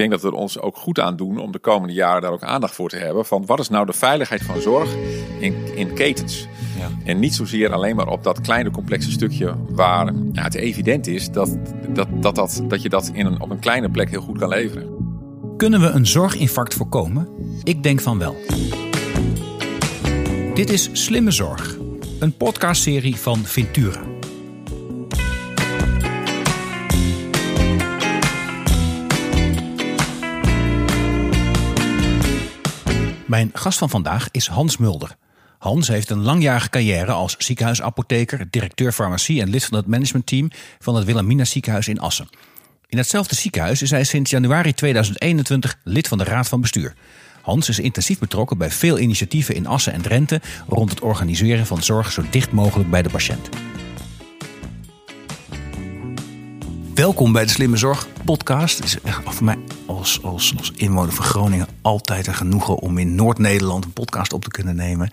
denk dat we er ons ook goed aan doen om de komende jaren daar ook aandacht voor te hebben. Van wat is nou de veiligheid van zorg in, in ketens? Ja. En niet zozeer alleen maar op dat kleine complexe stukje waar ja, het evident is dat, dat, dat, dat, dat je dat in een, op een kleine plek heel goed kan leveren. Kunnen we een zorginfarct voorkomen? Ik denk van wel. Dit is Slimme Zorg, een podcastserie van Ventura. Mijn gast van vandaag is Hans Mulder. Hans heeft een langjarige carrière als ziekenhuisapotheker, directeur farmacie en lid van het managementteam van het Wilhelmina ziekenhuis in Assen. In hetzelfde ziekenhuis is hij sinds januari 2021 lid van de raad van bestuur. Hans is intensief betrokken bij veel initiatieven in Assen en Drenthe rond het organiseren van zorg zo dicht mogelijk bij de patiënt. Welkom bij de Slimme Zorg podcast. Het is echt voor mij als, als, als inwoner van Groningen altijd een genoegen om in Noord-Nederland een podcast op te kunnen nemen.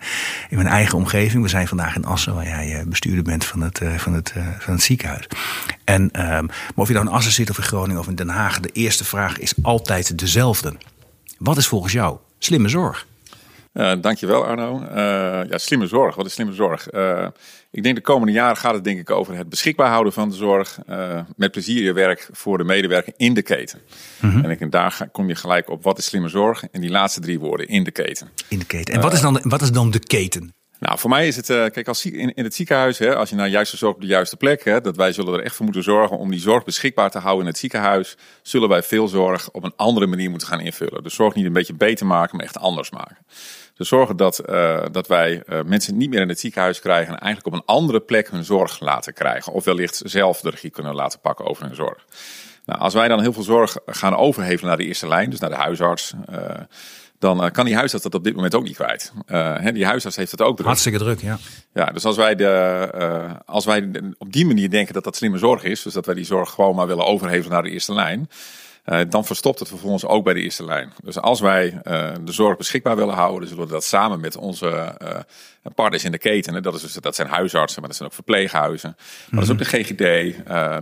In mijn eigen omgeving. We zijn vandaag in Assen, waar jij eh, bestuurder bent van het, eh, van het, eh, van het ziekenhuis. En, ehm, maar of je nou in Assen zit of in Groningen of in Den Haag, de eerste vraag is altijd dezelfde. Wat is volgens jou slimme zorg? Uh, dankjewel Arno. Uh, ja, slimme zorg. Wat is slimme zorg? Uh, ik denk de komende jaren gaat het denk ik over het beschikbaar houden van de zorg. met plezier je werk voor de medewerker in de keten. Mm -hmm. En ik, daar kom je gelijk op wat is slimme zorg. En die laatste drie woorden in de keten. In de keten. En wat, is dan, wat is dan de keten? Nou, voor mij is het, kijk, als in, in het ziekenhuis, hè, als je naar juiste zorg op de juiste plek, hè, dat wij zullen er echt voor moeten zorgen om die zorg beschikbaar te houden in het ziekenhuis, zullen wij veel zorg op een andere manier moeten gaan invullen. Dus zorg niet een beetje beter maken, maar echt anders maken. Dus zorgen dat, uh, dat wij uh, mensen niet meer in het ziekenhuis krijgen en eigenlijk op een andere plek hun zorg laten krijgen. Of wellicht zelf de regie kunnen laten pakken over hun zorg. Nou, als wij dan heel veel zorg gaan overhevelen naar de eerste lijn, dus naar de huisarts, dan kan die huisarts dat op dit moment ook niet kwijt. Hè, die huisarts heeft het ook druk. Hartstikke druk, ja. Ja, dus als wij, de, als wij op die manier denken dat dat slimme zorg is, dus dat wij die zorg gewoon maar willen overhevelen naar de eerste lijn, dan verstopt het vervolgens ook bij de eerste lijn. Dus als wij uh, de zorg beschikbaar willen houden, dan zullen we dat samen met onze uh, partners in de keten. Dat, is dus, dat zijn huisartsen, maar dat zijn ook verpleeghuizen. Maar dat is ook de GGD.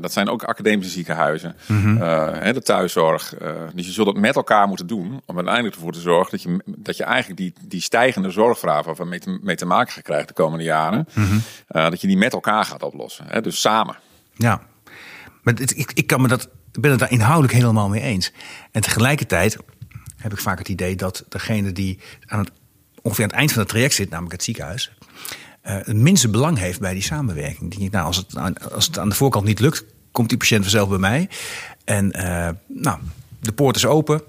dat zijn ook academische ziekenhuizen. -hmm. de thuiszorg. dus je zult het met elkaar moeten doen om uiteindelijk ervoor te zorgen dat je, dat je eigenlijk die, die stijgende zorgvraag waar we mee te, maken gaan krijgen de komende jaren, -hmm. dat je die met elkaar gaat oplossen. Hè? Dus samen. Ja, maar ik, ik kan me dat ben het daar inhoudelijk helemaal mee eens. En tegelijkertijd heb ik vaak het idee dat degene die aan het, ongeveer aan het eind van het traject zit, namelijk het ziekenhuis, uh, het minste belang heeft bij die samenwerking. Ik, nou, als, het, als het aan de voorkant niet lukt, komt die patiënt vanzelf bij mij. En uh, nou, de poort is open,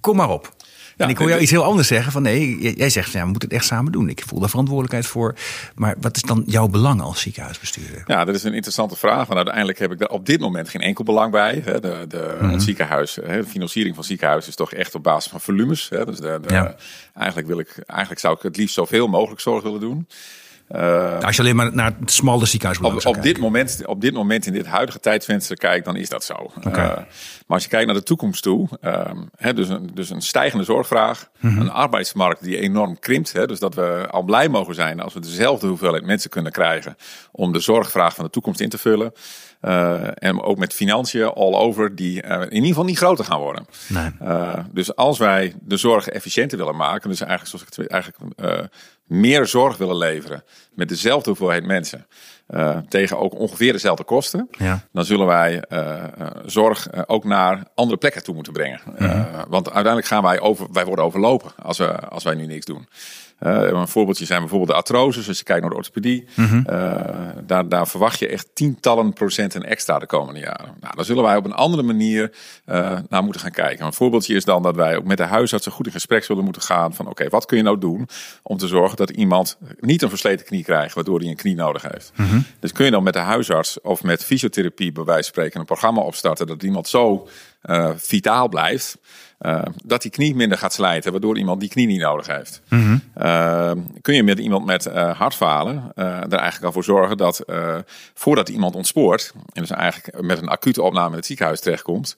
kom maar op. En ik hoor jou iets heel anders zeggen. Van nee, jij zegt, ja, we moeten het echt samen doen. Ik voel daar verantwoordelijkheid voor. Maar wat is dan jouw belang als ziekenhuisbestuurder? Ja, dat is een interessante vraag. Want uiteindelijk heb ik daar op dit moment geen enkel belang bij. De, de, mm -hmm. Het ziekenhuis, de financiering van ziekenhuis is toch echt op basis van volumes. Dus de, de, ja. eigenlijk, wil ik, eigenlijk zou ik het liefst zoveel mogelijk zorg willen doen. Uh, als je alleen maar naar het smalle ziekenhuis op, op dit moment, op dit moment in dit huidige tijdsvenster kijkt, dan is dat zo. Okay. Uh, maar als je kijkt naar de toekomst toe, uh, hè, dus, een, dus een stijgende zorgvraag, mm -hmm. een arbeidsmarkt die enorm krimpt. Hè, dus dat we al blij mogen zijn als we dezelfde hoeveelheid mensen kunnen krijgen om de zorgvraag van de toekomst in te vullen. Uh, en ook met financiën all over die in ieder geval niet groter gaan worden. Nee. Dus als wij de zorg efficiënter willen maken, dus eigenlijk zoals ik het eigenlijk meer zorg willen leveren met dezelfde hoeveelheid mensen. Uh, tegen ook ongeveer dezelfde kosten. Ja. Dan zullen wij uh, uh, zorg ook naar andere plekken toe moeten brengen. -hmm. want uiteindelijk gaan wij over, wij worden overlopen als, we, als wij nu niks doen. Uh, een voorbeeldje zijn bijvoorbeeld de artroses. Als je kijkt naar de orthopedie, mm -hmm. uh, daar, daar verwacht je echt tientallen procenten extra de komende jaren. Nou, dan zullen wij op een andere manier uh, naar moeten gaan kijken. Een voorbeeldje is dan dat wij ook met de huisartsen goed in gesprek zullen moeten gaan van oké, okay, wat kun je nou doen om te zorgen dat iemand niet een versleten knie krijgt waardoor hij een knie nodig heeft. Mm -hmm. Dus kun je dan met de huisarts of met fysiotherapie bij wijze van spreken een programma opstarten dat iemand zo vitaal blijft. Uh, dat die knie minder gaat slijten, waardoor iemand die knie niet nodig heeft. Mm -hmm. kun je met iemand met hartfalen er eigenlijk al voor zorgen dat voordat iemand ontspoort, en dus eigenlijk met een acute opname in het ziekenhuis terechtkomt,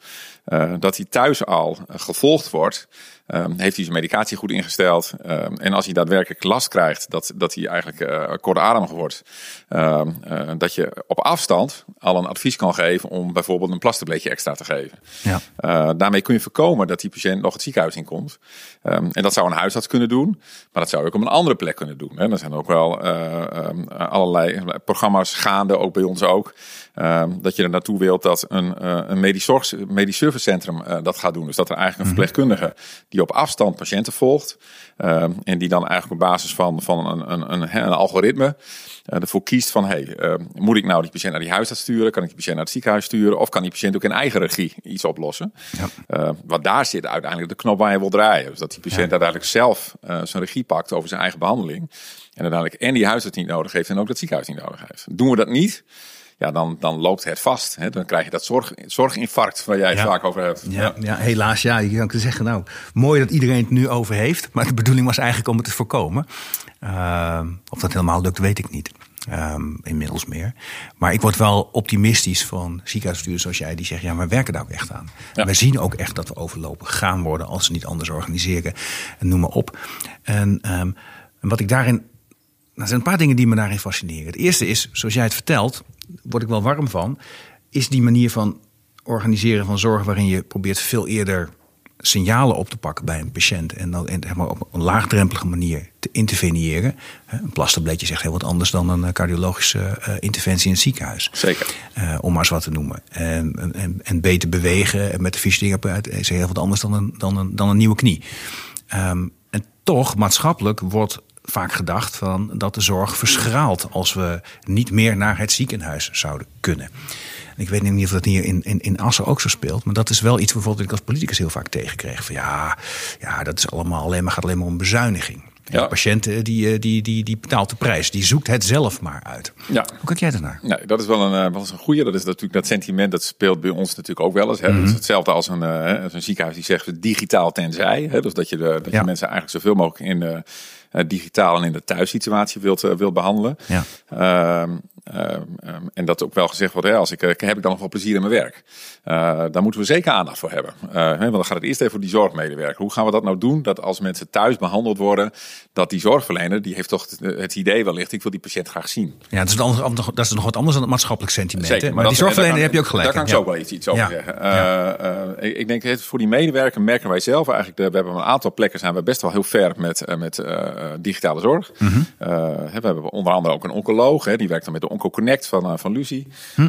dat hij thuis al gevolgd wordt Um, heeft hij zijn medicatie goed ingesteld? Um, en als hij daadwerkelijk last krijgt, dat, dat hij eigenlijk uh, kortademig wordt, um, uh, dat je op afstand al een advies kan geven om bijvoorbeeld een plastabletje extra te geven. Ja. Uh, daarmee kun je voorkomen dat die patiënt nog het ziekenhuis in komt. en dat zou een huisarts kunnen doen, maar dat zou je ook op een andere plek kunnen doen. Hè. Er zijn ook wel allerlei programma's gaande, ook bij ons ook. Dat je er naartoe wilt dat een, een medisch, zorg, medisch servicecentrum dat gaat doen. Dus dat er eigenlijk een mhm. verpleegkundige die op afstand patiënten volgt. Uh, en die dan eigenlijk op basis van, van een, een, een, een algoritme uh, ervoor kiest van... Hey, uh, moet ik nou die patiënt naar die huisarts sturen? Kan ik die patiënt naar het ziekenhuis sturen? Of kan die patiënt ook in eigen regie iets oplossen? Ja. Want daar zit uiteindelijk de knop waar je wil draaien. Dus dat die patiënt uiteindelijk zelf zijn regie pakt over zijn eigen behandeling. En uiteindelijk en die huisarts niet nodig heeft en ook dat ziekenhuis niet nodig heeft. Doen we dat niet ja, dan, dan loopt het vast. Hè? Dan krijg je dat zorg, zorginfarct waar jij het vaak over hebt. Ja, ja. helaas. Ja, je kan zeggen, nou, mooi dat iedereen het nu over heeft. Maar de bedoeling was eigenlijk om het te voorkomen. Uh, of dat helemaal lukt, weet ik niet. Um, inmiddels meer. Maar ik word wel optimistisch van ziekenhuisbestuurders zoals jij, die zeggen: ja, maar we werken daar ook echt aan. We zien ook echt dat we overlopen gaan worden als ze niet anders organiseren. En noem maar op. En, um, en wat ik daarin. Er zijn een paar dingen die me daarin fascineren. Het eerste is, zoals jij het vertelt, word ik wel warm van, is die manier van organiseren van zorg waarin je probeert veel eerder signalen op te pakken bij een patiënt en dan en, maar op een laagdrempelige manier te interveneren. Een plastabletje zegt heel wat anders dan een cardiologische uh, interventie in het ziekenhuis. Zeker. Uh, om maar eens wat te noemen. En, en, en beter bewegen en met de fysiotherapeut is heel wat anders dan een, dan een, dan een nieuwe knie. Um, en toch, maatschappelijk wordt vaak gedacht van dat de zorg verschraalt als we niet meer naar het ziekenhuis zouden kunnen. Ik weet niet of dat hier in, in, in Assen ook zo speelt. Maar dat is wel iets bijvoorbeeld ik als politicus heel vaak tegenkreeg. Van ja, ja, dat is allemaal alleen maar, gaat alleen maar om bezuiniging. Ja. De patiënt eh, die, eh, die, die, die betaalt de prijs. Die zoekt het zelf maar uit. Ja. Hoe kijk jij daarnaar? Nee, dat is wel een, eh, wel een goede. Dat is natuurlijk dat sentiment dat speelt bij ons natuurlijk ook wel eens. Hè. Mm Dat is hetzelfde als een, als een ziekenhuis die zegt digitaal tenzij. Hè. Dus dat je, de, dat je mensen eigenlijk zoveel mogelijk in de digitaal en in de thuissituatie wilt, uh, wilt behandelen. Ja. Uh, en dat ook wel gezegd wordt, hè, als ik, heb ik dan nog wel plezier in mijn werk. daar moeten we zeker aandacht voor hebben. Hè, want dan gaat het eerst even voor die zorgmedewerker. Hoe gaan we dat nou doen? Dat als mensen thuis behandeld worden, dat die zorgverlener, die heeft toch het idee wellicht, ik wil die patiënt graag zien. Ja, dat is, dat is nog wat anders dan het maatschappelijk sentiment. Zeker, maar, die zorgverlener heb je ook gelijk. Daar kan ik zo wel iets, iets over zeggen. ik, ik, denk, voor die medewerker merken wij zelf eigenlijk, we hebben een aantal plekken zijn we best wel heel ver met, met digitale zorg. Mm -hmm. uh, we hebben onder andere ook een oncoloog, hè, die werkt dan met de OncoConnect van, uh, van Lucie. Hm.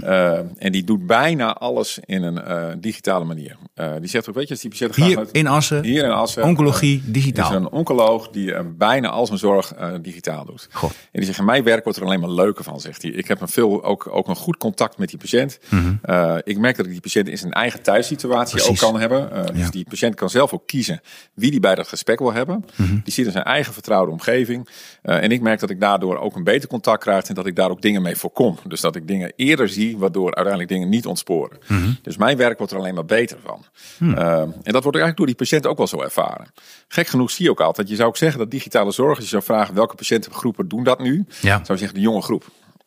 en die doet bijna alles in een digitale manier. die zegt ook, weet je, als die patiënten hier in Assen, hier in Assen, oncologie digitaal. is een oncoloog die bijna al zijn zorg digitaal doet. Goh. En die zegt, mijn werk wordt er alleen maar leuker van, zegt hij. Ik heb een veel, ook, ook een goed contact met die patiënt. Mm -hmm. ik merk dat ik die patiënt in zijn eigen thuissituatie Precies. ook kan hebben. dus die patiënt kan zelf ook kiezen wie die bij dat gesprek wil hebben. Mm -hmm. Die ziet in zijn eigen vertrouwen omgeving. En ik merk dat ik daardoor ook een beter contact krijg en dat ik daar ook dingen mee voorkom. Dus dat ik dingen eerder zie, waardoor uiteindelijk dingen niet ontsporen. Mm -hmm. Dus mijn werk wordt er alleen maar beter van. Mm. Uh, en dat wordt eigenlijk door die patiënt ook wel zo ervaren. Gek genoeg zie je ook altijd, je zou ook zeggen dat digitale zorg, als je zou vragen welke patiëntengroepen doen dat nu, ja. zou je zeggen de jonge groep.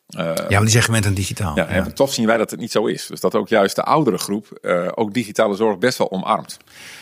Uh, ja, maar die zeggen met een digitaal. Ja, en toch zien wij dat het niet zo is. Dus dat ook juist de oudere groep uh, ook digitale zorg best wel omarmt.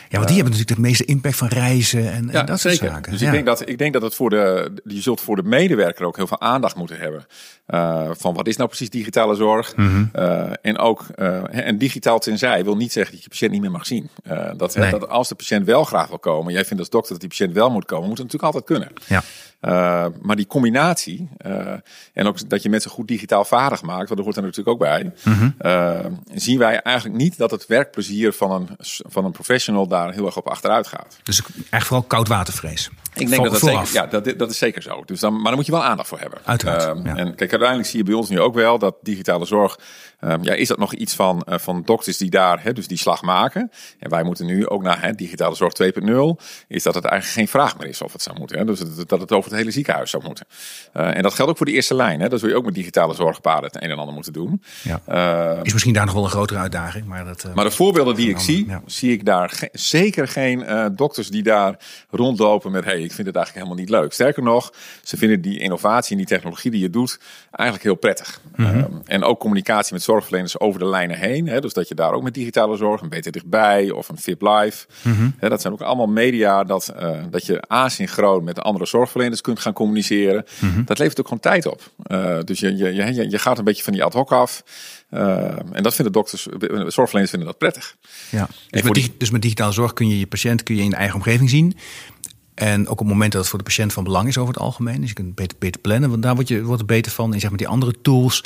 Ja, want die hebben natuurlijk de meeste impact van reizen en, ja, dat zeker. soort zaken. Dus ik, denk dat, ik denk dat het voor de, je zult voor de medewerker ook heel veel aandacht moeten hebben. Uh, van wat is nou precies digitale zorg? Mm -hmm. uh, en ook, uh, en digitaal tenzij wil niet zeggen dat je patiënt niet meer mag zien. dat, nee. dat als de patiënt wel graag wil komen, jij vindt als dokter dat die patiënt wel moet komen, moet het natuurlijk altijd kunnen. Ja. Uh, maar die combinatie, uh, en ook dat je mensen goed digitaal vaardig maakt, want dat hoort er natuurlijk ook bij, -hmm. uh, zien wij eigenlijk niet dat het werkplezier van een, van een professional daar heel erg op achteruit gaat. Dus echt vooral koudwatervrees. Ik denk dat dat, zeker, ja, dat, dat is zeker zo. Dus dan, maar daar moet je wel aandacht voor hebben. Uiteraard. Ja. En kijk, uiteindelijk zie je bij ons nu ook wel dat digitale zorg Um, ja, is dat nog iets van, uh, van dokters die daar hè, dus die slag maken? En wij moeten nu ook naar hè, digitale zorg 2.0. Is dat het eigenlijk geen vraag meer is of het zou moeten. Hè? Dus dat het over het hele ziekenhuis zou moeten. Uh, en dat geldt ook voor de eerste lijn. Hè? Dat zul je ook met digitale zorgpaden het een en ander moeten doen. Ja. Uh, is misschien daar nog wel een grotere uitdaging. Maar, dat, maar de voorbeelden die ik zie, ja. zie ik daar ge zeker geen dokters die daar rondlopen met... hey, ik vind het eigenlijk helemaal niet leuk. Sterker nog, ze vinden die innovatie en die technologie die je doet eigenlijk heel prettig. Mhm. Ehm, en ook communicatie met zorgverleners over de lijnen heen. Hè, dus dat je daar ook met digitale zorg, een Beter Dichtbij of een VIP Live. Mhm. Hè, dat zijn ook allemaal media dat, eh, dat je asynchroon met andere zorgverleners kunt gaan communiceren. Mhm. Dat levert ook gewoon tijd op. Eh, dus je, je, je, je gaat een beetje van die ad hoc af. Eh, en dat vinden dokters, zorgverleners vinden dat prettig. Ja. Dus, met die- dus met digitale zorg kun je je patiënt kun je in de eigen omgeving zien. En ook op het moment dat het voor de patiënt van belang is over het algemeen. Dus je kunt beter, beter plannen, want daar word je, wordt er beter van. En zeg maar die andere tools,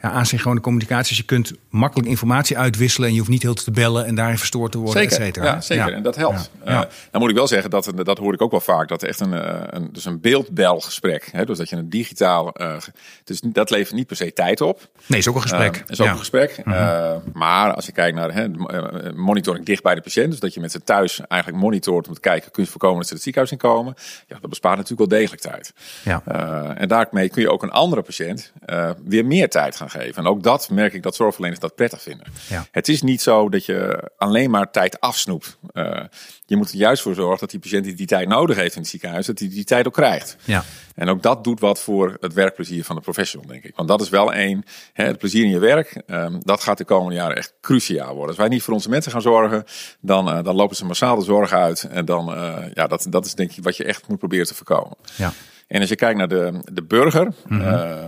ja, asynchrone communicatie. Dus je kunt makkelijk informatie uitwisselen en je hoeft niet heel te bellen en daarin verstoord te worden, et Zeker, cetera. ja, zeker. En dat helpt. Ja. Eh, dan moet ik wel zeggen, dat, dat hoor ik ook wel vaak, dat echt een, eh, een, dus een beeldbelgesprek, hè, dus dat je een digitaal, eh, dus dat levert niet per se tijd op. Nee, is ook een gesprek. Eh, is ook een gesprek. Eh, maar als je kijkt naar hè, eh, monitoring dicht bij de patiënt, dus dat je met ze thuis eigenlijk monitort om te kijken, kun je voorkomen dat ze het ziekenhuis in komen, ja, dat bespaart natuurlijk wel degelijk tijd. Ja. Eh, en daarmee kun je ook een andere patiënt eh, weer meer tijd gaan geven. En ook dat merk ik dat zorgverleners dat prettig vinden. Ja. Het is niet zo dat je alleen maar tijd afsnoept. Eh, je moet er juist voor zorgen dat die patiënt die die tijd nodig heeft in het ziekenhuis, dat hij die tijd ook krijgt. Ja. En ook dat doet wat voor het werkplezier van de professional, denk ik. Want dat is wel één, hè, het plezier in je werk, ehm, dat gaat de komende jaren echt cruciaal worden. Als wij niet voor onze mensen gaan zorgen, dan, eh, dan lopen ze massaal de zorg uit. En dan, eh, ja, dat, dat is denk ik wat je echt moet proberen te voorkomen. Ja. En als je kijkt naar de, de burger, eh,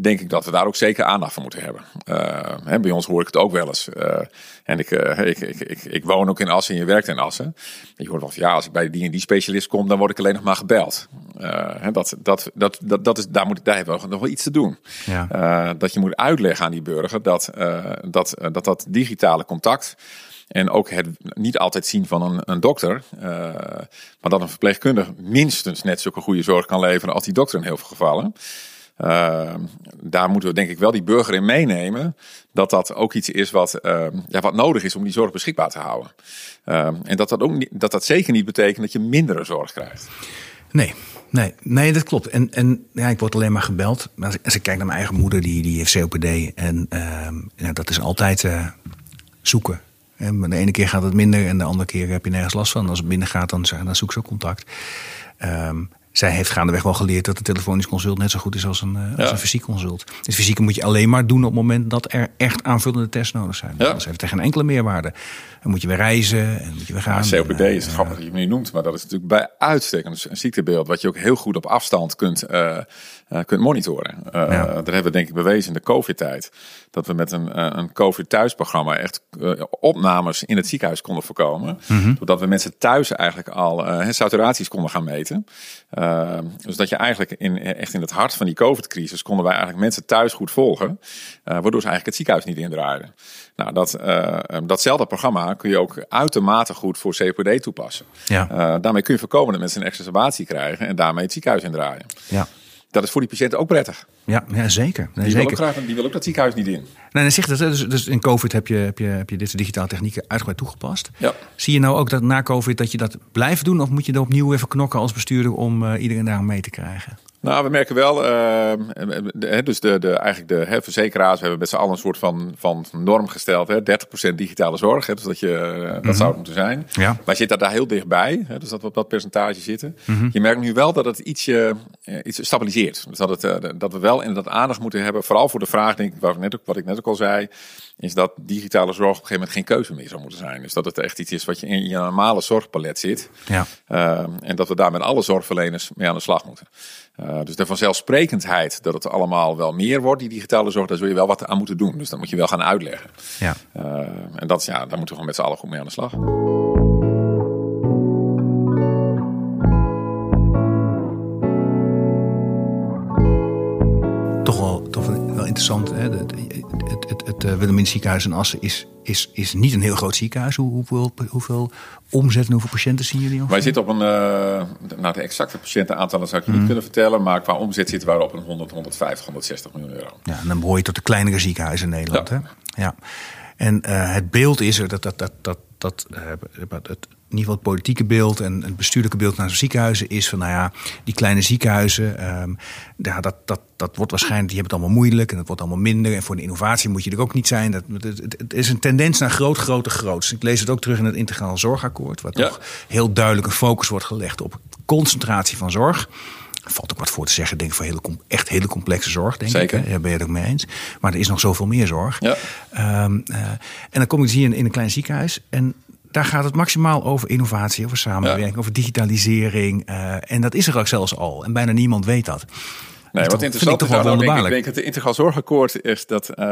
denk ik dat we daar ook zeker aandacht voor moeten hebben. Eh, hè, bij ons hoor ik het ook wel eens. Eh, en ik, eh, ik, ik, ik, ik woon ook in Assen en je werkt in Assen. En je hoort wel van ja, als ik bij die en die specialist kom, dan word ik alleen nog maar gebeld. Hè, dat, dat, dat, dat, dat is, daar, moet, daar hebben we nog wel iets te doen. Ja. Dat je moet uitleggen aan die burger dat dat, dat, dat digitale contact. En ook het niet altijd zien van een, een dokter. maar dat een verpleegkundige minstens net zulke goede zorg kan leveren als die dokter in heel veel gevallen. Eh, daar moeten we denk ik wel die burger in meenemen. Dat dat ook iets is wat, eh, ja, wat nodig is om die zorg beschikbaar te houden. Eh, en dat dat, ook niet, dat dat zeker niet betekent dat je mindere zorg krijgt. Nee, nee, nee, dat klopt. En, en ja, ik word alleen maar gebeld. Als ik, kijk naar mijn eigen moeder, die, die heeft COPD. En ehm, ja, dat is altijd eh, zoeken. En de ene keer gaat het minder en de andere keer heb je nergens last van. Als het minder gaat, dan, dan zoek ze contact. Ehm, zij heeft gaandeweg wel geleerd dat een telefonisch consult net zo goed is als een, eh, als Ja. een fysiek consult. Het fysieke moet je alleen maar doen op het moment dat er echt aanvullende tests nodig zijn. Ja. Anders heeft het geen enkele meerwaarde. Dan moet je weer reizen en moet je weer gaan. Maar COPD is eh, grappig dat je het nu noemt, maar dat is natuurlijk bij uitstek een, een ziektebeeld wat je ook heel goed op afstand kunt, eh, eh, kunt monitoren. Ja. Dat hebben we denk ik bewezen in de COVID-tijd. Dat we met een, eh, een COVID-thuisprogramma echt opnames in het ziekenhuis konden voorkomen. Mhm. Doordat we mensen thuis eigenlijk al saturaties konden gaan meten. Eh, dus dat je eigenlijk in, echt in het hart van die COVID-crisis konden wij eigenlijk mensen thuis goed volgen. waardoor ze eigenlijk het ziekenhuis niet indraaiden. Nou, dat, eh, datzelfde programma kun je ook uitermate goed voor COPD toepassen. Ja. Daarmee kun je voorkomen dat mensen een exacerbatie krijgen en daarmee het ziekenhuis indraaien. ja. Dat is voor die patiënt ook prettig. Ja, ja zeker. Nee, Die wil, zeker. ook graag, die wil ook dat ziekenhuis niet in. Nee, dan zeg dat, dus, dus in COVID heb je, heb, je, heb je dit soort digitale technieken uitgebreid toegepast. Ja. Zie je nou ook dat na COVID dat je dat blijft doen? Of moet je er opnieuw even knokken als bestuurder om eh, iedereen daar mee te krijgen? Nou, we merken wel, eh, de- dus de, de, eigenlijk de hè, verzekeraars, we hebben met z'n allen een soort van, van norm gesteld. Hè, 30% digitale zorg, hè, dus dat, je, eh, dat zou het moeten zijn. Ja. Wij zitten daar heel dichtbij, hè, dus dat we op dat percentage zitten. Je merkt nu wel dat het ietsje, eh, iets stabiliseert. Dus dat, het, eh, dat we wel inderdaad aandacht moeten hebben, vooral voor de vraag, denk ik, waar ik net ook, wat ik net ook al zei, is dat digitale zorg op een gegeven moment geen keuze meer zou moeten zijn. Dus dat het echt iets is wat je in je normale zorgpalet zit. Ja. Uh, en dat we daar met alle zorgverleners mee aan de slag moeten. Uh, dus de vanzelfsprekendheid dat het allemaal wel meer wordt, die digitale zorg, daar zul je wel wat aan moeten doen. Dus dat moet je wel gaan uitleggen. Ja. Uh, en dat, ja, daar moeten we gewoon met z'n allen goed mee aan de slag. Toch wel, toch wel, wel interessant. Hè? Het, het, het, het Willemins ziekenhuis in Assen is, is, is niet een heel groot ziekenhuis. Hoe, hoeveel, hoeveel omzet en hoeveel patiënten zien jullie? Ongeveer? Wij zitten op een, uh, nou de exacte patiëntenaantallen zou ik je niet mm. kunnen vertellen, maar qua omzet zitten we op een 100, 150, 160 miljoen euro. Ja, en dan behoor je tot de kleinere ziekenhuizen in Nederland. Ja. Hè? ja. En uh, het beeld is er dat, dat, dat, dat dat uh, het in ieder geval het politieke beeld en het bestuurlijke beeld naar ziekenhuizen is van, nou ja, die kleine ziekenhuizen, um, ja, dat, dat, dat wordt waarschijnlijk, die hebben het allemaal moeilijk en dat wordt allemaal minder. En voor de innovatie moet je er ook niet zijn. Dat, het, het, is een tendens naar groot, groter, groot. Ik lees het ook terug in het integraal zorgakkoord, waar toch heel duidelijk een focus wordt gelegd op concentratie van zorg. Valt ook wat voor te zeggen, denk ik, voor hele, echt hele complexe zorg, denk Zeker. ik. Daar ben je het ook mee eens. Maar er is nog zoveel meer zorg. Ja. Um, uh, en dan kom ik dus hier in, in een klein ziekenhuis. En daar gaat het maximaal over innovatie, over samenwerking, over digitalisering. Uh, en dat is er ook zelfs al. En bijna niemand weet dat. Nee, wat interessant is, nou, denk ik, denk het integraal zorgakkoord is dat, uh,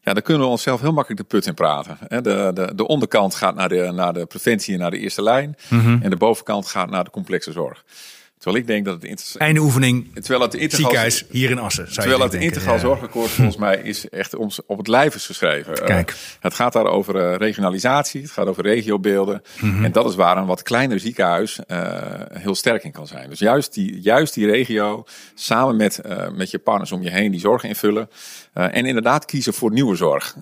ja, daar kunnen we onszelf heel makkelijk de put in praten. De, de, de onderkant gaat naar de, naar de preventie en naar de eerste lijn. Mm -hmm. En de bovenkant gaat naar de complexe zorg. Terwijl ik denk dat het interessant Einde oefening. Terwijl het integraal, ziekenhuis hier in Assen. Terwijl het integraal ja. zorgakkoord volgens mij is echt ons op het lijf is geschreven. Kijk. Uh, het gaat daar over uh, regionalisatie, het gaat over regiobeelden. Mm -hmm. En dat is waar een wat kleiner ziekenhuis uh, heel sterk in kan zijn. Dus juist die, juist die regio, samen met, met je partners om je heen die zorg invullen. en inderdaad kiezen voor nieuwe zorg.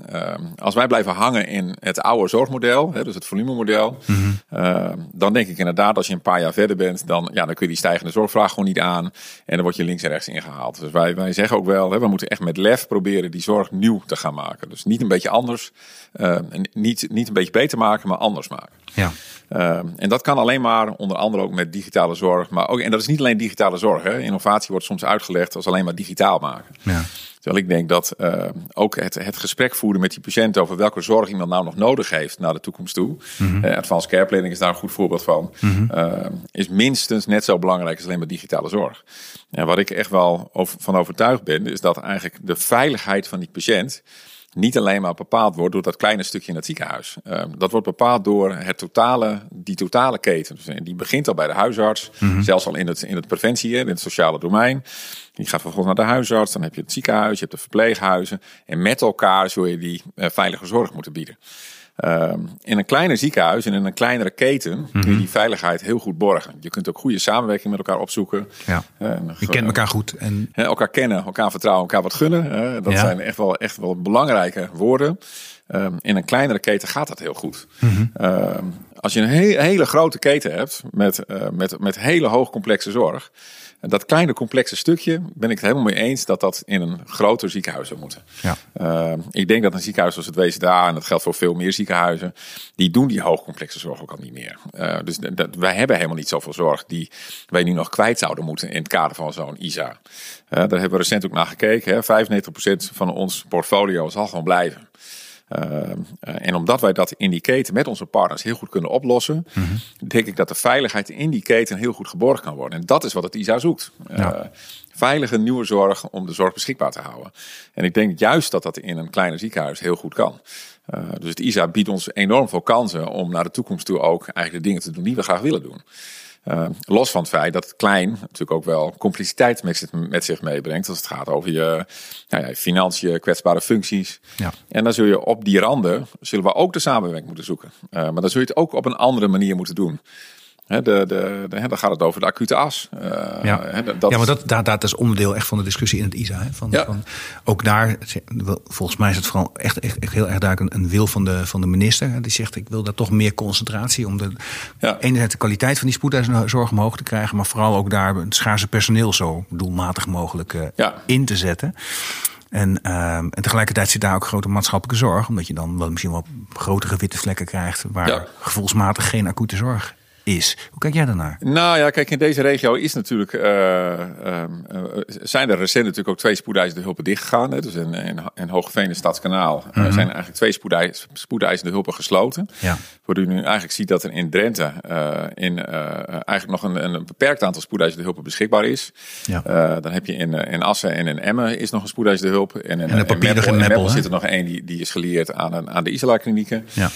als wij blijven hangen in het oude zorgmodel, hè, dus het volumemodel. Mm -hmm. dan denk ik inderdaad, als je een paar jaar verder bent, dan, ja, dan kun je die stijgende zorgvraag gewoon niet aan. En dan word je links en rechts ingehaald. Dus wij, wij zeggen ook wel, hè, we moeten echt met lef proberen die zorg nieuw te gaan maken. Dus niet een beetje anders, uh, niet, niet een beetje beter maken, maar anders maken. Ja. Uh, en dat kan alleen maar onder andere ook met digitale zorg. Maar ook, en dat is niet alleen digitale zorg. Hè. Innovatie wordt soms uitgelegd als alleen maar digitaal maken. Ja. Terwijl ik denk dat uh, ook het, het gesprek voeren met die patiënt over welke zorg iemand nou nog nodig heeft naar de toekomst toe. Mm -hmm. uh, advanced care planning is daar een goed voorbeeld van. Mm -hmm. uh, is minstens net zo belangrijk als alleen maar digitale zorg. En wat ik echt wel over, van overtuigd ben, is dat eigenlijk de veiligheid van die patiënt niet alleen maar bepaald wordt door dat kleine stukje in het ziekenhuis. Uh, dat wordt bepaald door het totale, die totale keten. Dus, die begint al bij de huisarts, mm -hmm. zelfs al in het, in het preventie, in het sociale domein. Die gaat vervolgens naar de huisarts, dan heb je het ziekenhuis, je hebt de verpleeghuizen. En met elkaar zul je die uh, veilige zorg moeten bieden. Uh, in een kleiner ziekenhuis en in een kleinere keten mm -hmm. kun je die veiligheid heel goed borgen. Je kunt ook goede samenwerking met elkaar opzoeken. Ja. Uh, je kent elkaar goed. En... Uh, elkaar kennen, elkaar vertrouwen, elkaar wat gunnen. dat ja. zijn echt wel, echt wel belangrijke woorden. Um, in een kleinere keten gaat dat heel goed. Mm -hmm. als je een he hele grote keten hebt met, uh, met, met hele hoogcomplexe zorg. Dat kleine complexe stukje ben ik het helemaal mee eens dat dat in een groter ziekenhuis zou moeten. Ja. Uh, ik denk dat een ziekenhuis zoals het WZA, en dat geldt voor veel meer ziekenhuizen, die doen die hoogcomplexe zorg ook al niet meer. Uh, dus dat, wij hebben helemaal niet zoveel zorg die wij nu nog kwijt zouden moeten in het kader van zo'n ISA. Uh, daar hebben we recent ook naar gekeken. Hè. 95% van ons portfolio zal gewoon blijven. Uh, uh, en omdat wij dat in die keten met onze partners heel goed kunnen oplossen, mm -hmm. denk ik dat de veiligheid in die keten heel goed geborgd kan worden. En dat is wat het ISA zoekt. Ja. Uh, veilige nieuwe zorg om de zorg beschikbaar te houden. En ik denk juist dat dat in een kleiner ziekenhuis heel goed kan. dus het ISA biedt ons enorm veel kansen om naar de toekomst toe ook eigenlijk de dingen te doen die we graag willen doen. Uh, los van het feit dat het klein natuurlijk ook wel compliciteit met, met zich meebrengt. Als het gaat over je nou ja, financiën, kwetsbare functies. Ja. En dan zul je op die randen, zullen we ook de samenwerking moeten zoeken. Uh, maar dan zul je het ook op een andere manier moeten doen. He, de, de, de, dan gaat het over de acute as. Uh, ja. He, dat, ja, maar dat, dat, dat is onderdeel echt van de discussie in het ISA. He. Van, ja. van, ook daar, volgens mij is het vooral echt, echt, echt heel erg duidelijk een, een wil van de, van de minister. Die zegt, ik wil daar toch meer concentratie om de, ja. enerzijds de kwaliteit van die spoedeisenzorg omhoog te krijgen. Maar vooral ook daar het schaarse personeel zo doelmatig mogelijk uh, ja. in te zetten. En, uh, en tegelijkertijd zit daar ook grote maatschappelijke zorg. Omdat je dan wel misschien wel grotere witte vlekken krijgt. Waar ja. gevoelsmatig geen acute zorg is. Hoe kijk jij daarnaar? Nou ja, kijk, in deze regio is natuurlijk, uh, uh, zijn er recent natuurlijk ook twee spoedeisende hulpen dichtgegaan. Hè? Dus in, in, in Hoogeveen en Stadskanaal mm -hmm. zijn eigenlijk twee spoedeis, spoedeisende hulpen gesloten. Ja. Waardoor je nu eigenlijk ziet dat er in Drenthe in, eigenlijk nog een, een beperkt aantal spoedeisende hulpen beschikbaar is. Ja. dan heb je in, in Assen en in Emmen is nog een spoedeisende hulp. En in, en in Meppel, in Meppel zit er nog één die, die is gelieerd aan, een, aan de Isala klinieken. Ja.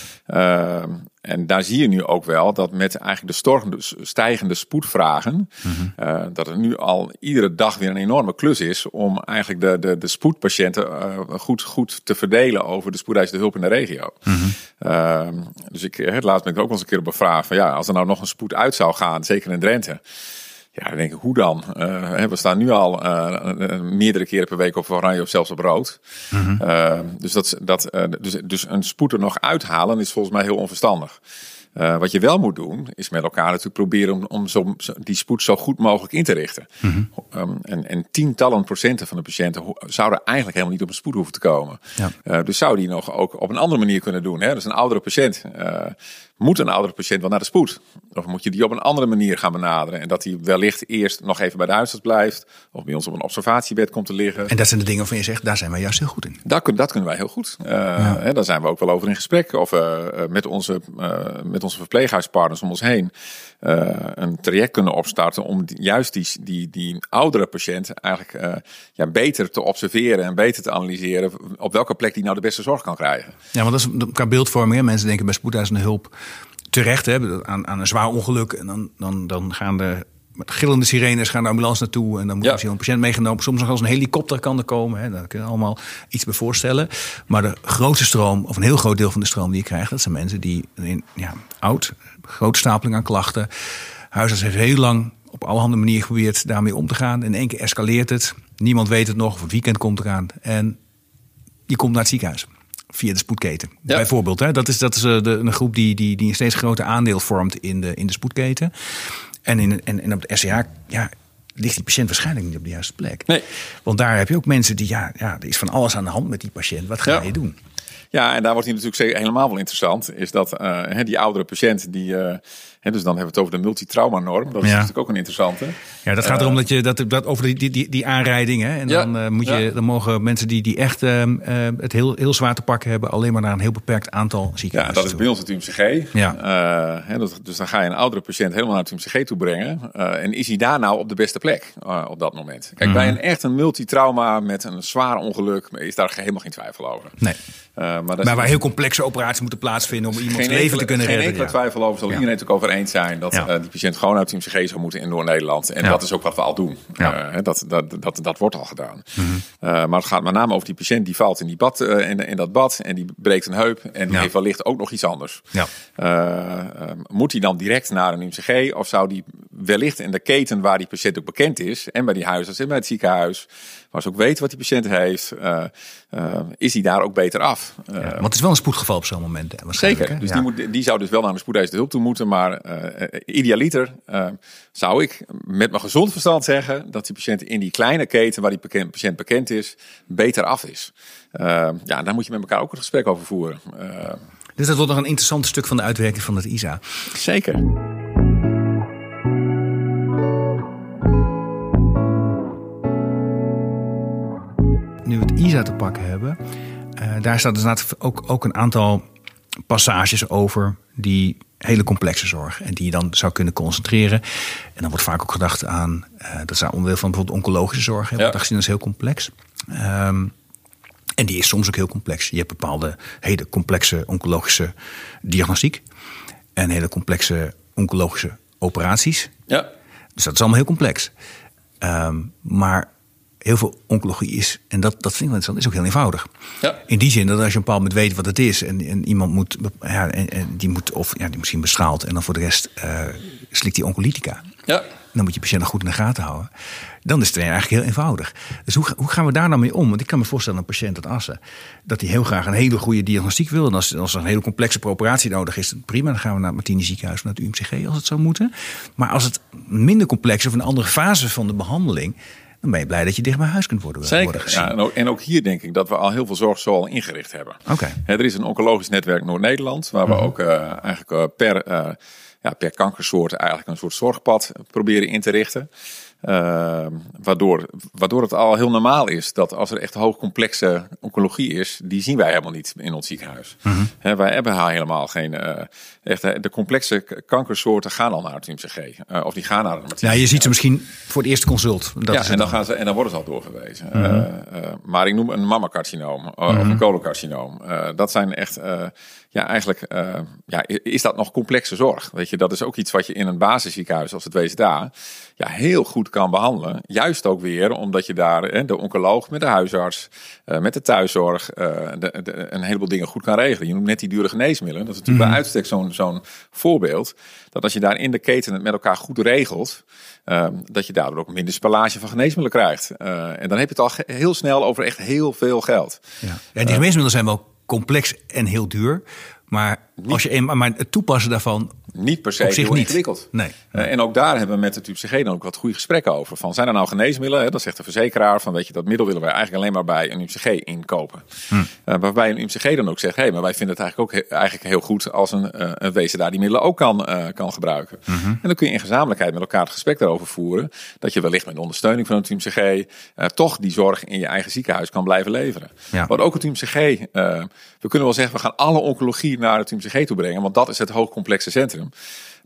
Ehm, en daar zie je nu ook wel dat met eigenlijk de storgende, stijgende spoedvragen, mm -hmm. uh, dat het nu al iedere dag weer een enorme klus is om eigenlijk de, de, de spoedpatiënten uh, goed, goed te verdelen over de spoedeisende hulp in de regio. Mm -hmm. uh, dus ik, het laatst ben ik ook wel eens een keer op een vraag van ja, als er nou nog een spoed uit zou gaan, zeker in Drenthe. Ja, dan denk ik, hoe dan? Uh, we staan nu al uh, meerdere keren per week op oranje of zelfs op rood. Mm -hmm. dus, dat, dat, dus, dus een spoed er nog uithalen is volgens mij heel onverstandig. Uh, wat je wel moet doen, is met elkaar natuurlijk proberen om, om zo, die spoed zo goed mogelijk in te richten. Mm -hmm. um, en, en, tientallen procenten van de patiënten zouden eigenlijk helemaal niet op een spoed hoeven te komen. Ja. Uh, dus zou die nog ook op een andere manier kunnen doen. Hè? Dus een oudere patiënt. Uh, moet een oudere patiënt wel naar de spoed? Of moet je die op een andere manier gaan benaderen? En dat hij wellicht eerst nog even bij de huisarts blijft. Of bij ons op een observatiebed komt te liggen. En dat zijn de dingen waarvan je zegt, daar zijn wij juist heel goed in. Dat, dat kunnen wij heel goed. Ja. hè, daar zijn we ook wel over in gesprek. Of met, onze, uh, met onze verpleeghuispartners om ons heen. een traject kunnen opstarten om juist die, die, die oudere patiënt eigenlijk ja, beter te observeren. En beter te analyseren op welke plek die nou de beste zorg kan krijgen. Ja, want dat is qua beeldvorming. Mensen denken bij spoedeisende hulp terecht hè, aan, aan een zwaar ongeluk. En dan, dan, dan gaan de met gillende sirenes gaan de ambulance naartoe. En dan moet ja. een patiënt meegenomen. Soms nog als een helikopter kan er komen. Hè. Daar kun je allemaal iets bij voorstellen. Maar de grootste stroom, of een heel groot deel van de stroom die je krijgt... dat zijn mensen die in, ja, oud, grote stapeling aan klachten. Huisarts heeft heel lang op allerhande manieren geprobeerd daarmee om te gaan. In één keer escaleert het. Niemand weet het nog. Of het weekend komt eraan. En je komt naar het ziekenhuis via de spoedketen. Ja. Bijvoorbeeld, hè? dat is, dat is eh, de, een groep die, die, die een steeds groter aandeel vormt in de, in de spoedketen. En, in, en, en op de RCA ja, ligt die patiënt waarschijnlijk niet op de juiste plek. Nee. Want daar heb je ook mensen die, ja, ja, er is van alles aan de hand met die patiënt. Wat ga je doen? Ja, en daar wordt hij natuurlijk helemaal wel interessant. Is dat uh, die oudere patiënt die. Uh, dus dan hebben we het over de multitrauma-norm. Dat is natuurlijk ook een interessante. Ja, dat gaat erom dat je dat, dat over die, die, die aanrijding. Hè? En dan, uh, moet je, dan mogen mensen die, die echt uh, het heel, heel zwaar te pakken hebben, alleen maar naar een heel beperkt aantal ziekenhuizen. Ja, dat is bij ons het UMCG. Ja. Uh, dat, dus dan ga je een oudere patiënt helemaal naar het UMCG toe brengen. en is hij daar nou op de beste plek op dat moment? Kijk, mm bij een echt een multitrauma met een zwaar ongeluk is daar helemaal geen twijfel over. Nee. maar, maar waar heel complexe operaties moeten plaatsvinden om iemands leven te kunnen redden. Geen enkele twijfel over. Zal iedereen natuurlijk over eens zijn dat ja. die patiënt gewoon uit het UMCG zou moeten in Noord-Nederland. En dat is ook wat we al doen. Ja. Uh, dat, dat, dat, dat wordt al gedaan. Mm -hmm. uh, maar het gaat met name over die patiënt die valt in, die bad, in, in dat bad en die breekt een heup en die heeft wellicht ook nog iets anders. Ja. moet hij dan direct naar een UMCG of zou die wellicht in de keten waar die patiënt ook bekend is en bij die huisarts en bij het ziekenhuis ze ook weten wat die patiënt heeft, uh, uh, is hij daar ook beter af. Ja, want het is wel een spoedgeval op zo'n moment. Zeker. Dus ja. die, moet, die zou dus wel naar de spoedeisende hulp toe moeten. Maar idealiter zou ik met mijn gezond verstand zeggen dat die patiënt in die kleine keten waar die patiënt bekend is, beter af is. ja, daar moet je met elkaar ook een gesprek over voeren. dus dat wordt nog een interessant stuk van de uitwerking van het ISA. Zeker. Nu we het ISA te pakken hebben, uh, daar staat dus ook, ook een aantal passages over die hele complexe zorg. En die je dan zou kunnen concentreren. En dan wordt vaak ook gedacht aan, uh, dat is onderdeel van bijvoorbeeld oncologische zorg. Wordt gezien als heel complex. Um, en die is soms ook heel complex. Je hebt bepaalde hele complexe oncologische diagnostiek. En hele complexe oncologische operaties. Ja. Dus dat is allemaal heel complex. Um, maar heel veel oncologie is, en dat, dat vind ik wel interessant, is ook heel eenvoudig. Ja. In die zin dat als je een bepaald moment weet wat het is en, en iemand moet, ja, en, en, die moet, of ja, die misschien bestraalt en dan voor de rest uh, slikt die oncolytica. Ja. Dan moet je patiënt goed in de gaten houden. Dan is het eigenlijk heel eenvoudig. Dus hoe, hoe gaan we daar nou mee om? Want ik kan me voorstellen, een patiënt uit Assen, dat hij heel graag een hele goede diagnostiek wil. En als, als er een hele complexe operatie nodig is, prima. Dan gaan we naar het Martini ziekenhuis, naar het UMCG als het zou moeten. Maar als het minder complex of een andere fase van de behandeling dan ben je blij dat je dicht bij huis kunt worden, Zeker. worden gezien. Ja, en, ook, en ook hier denk ik dat we al heel veel zorg zo al ingericht hebben. Oké. Er is een oncologisch netwerk Noord-Nederland, waar we mhm. ook uh, eigenlijk uh, per, uh, ja, per kankersoort eigenlijk een soort zorgpad proberen in te richten. Uh, waardoor, waardoor het al heel normaal is dat als er echt hoogcomplexe oncologie is, die zien wij helemaal niet in ons ziekenhuis. Mm He, wij hebben helemaal geen. Uh, echt, de complexe kankersoorten gaan al naar het UMCG. Uh, of die gaan naar het Ja, je ziet ze misschien voor het eerste consult. Dat ja, en dan, gaan ze, en dan worden ze al doorgewezen. Mm -hmm. maar ik noem een mammacarcinoom of mm -hmm. een colocarcinoom. dat zijn echt ja, eigenlijk ja, is dat nog complexe zorg. Weet je, dat is ook iets wat je in een basisziekenhuis als het WZA ja, heel goed kan behandelen. Juist ook weer omdat je daar hè, de oncoloog met de huisarts, met de thuiszorg, de, de, een heleboel dingen goed kan regelen. Je noemt net die dure geneesmiddelen. Dat is natuurlijk mm. bij uitstek zo'n zo'n voorbeeld. Dat als je daar in de keten het met elkaar goed regelt, dat je daardoor ook minder spallage van geneesmiddelen krijgt. en dan heb je het al heel snel over echt heel veel geld. Ja, ja die geneesmiddelen zijn wel complex en heel duur. Maar, als je, maar het toepassen daarvan niet per se heel niet. ingewikkeld. Nee. Uh, en ook daar hebben we met TUPCG dan ook wat goede gesprekken over. Van, zijn er nou geneesmiddelen? Hè? Dan zegt de verzekeraar van, weet je, dat middel willen wij eigenlijk alleen maar bij een UMCG inkopen. Hm. Uh, waarbij een UMCG dan ook zegt, hé, hey, maar wij vinden het eigenlijk ook he eigenlijk heel goed als een, uh, een wezen daar die middelen ook kan, kan gebruiken. Mm -hmm. En dan kun je in gezamenlijkheid met elkaar het gesprek daarover voeren. Dat je wellicht met ondersteuning van het UMCG toch die zorg in je eigen ziekenhuis kan blijven leveren. Ja. Want ook het UMCG, we kunnen wel zeggen, we gaan alle oncologie naar het UMCG toe brengen, want dat is het hoogcomplexe centrum.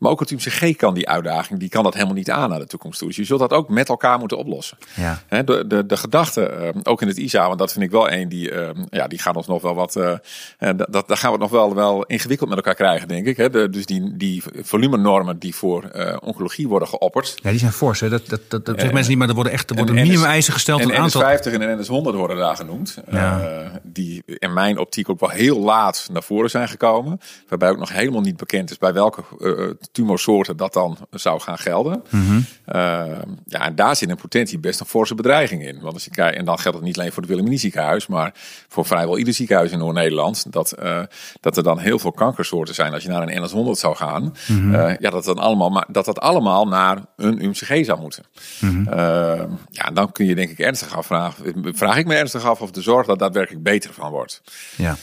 Maar ook het UMCG kan die uitdaging, die kan dat helemaal niet aan naar de toekomst toe. Dus je zult dat ook met elkaar moeten oplossen. Ja. De, de, de gedachte, uh, ook in het ISA, want dat vind ik wel een die, uh, ja, die gaat ons nog wel wat, uh, dat, daar gaan we het nog wel, wel ingewikkeld met elkaar krijgen, denk ik. De, dus die, die volumenormen die voor oncologie worden geopperd. Ja, die zijn fors. Hè. Dat, dat, dat, dat zeggen mensen niet, maar er worden echt er worden minimumeisen gesteld. En aantal... NS50 en NS100 worden daar genoemd. Ja. die in mijn optiek ook wel heel laat naar voren zijn gekomen. Waarbij ook nog helemaal niet bekend is bij welke tumorsoorten dat dan zou gaan gelden. Mm -hmm. uh, ja, en daar zit in potentie best een forse bedreiging in. Want als je kijkt, en dan geldt het niet alleen voor het Wilhelmini ziekenhuis, maar voor vrijwel ieder ziekenhuis in Noord-Nederland, dat, uh, dat er dan heel veel kankersoorten zijn. Als je naar een NS100 zou gaan, mm -hmm. uh, ja, dat, dan allemaal, maar dat dat allemaal naar een UMCG zou moeten. Mm -hmm. ja, dan kun je denk ik ernstig afvragen, vraag ik me ernstig af of de zorg dat daadwerkelijk beter van wordt. Ja.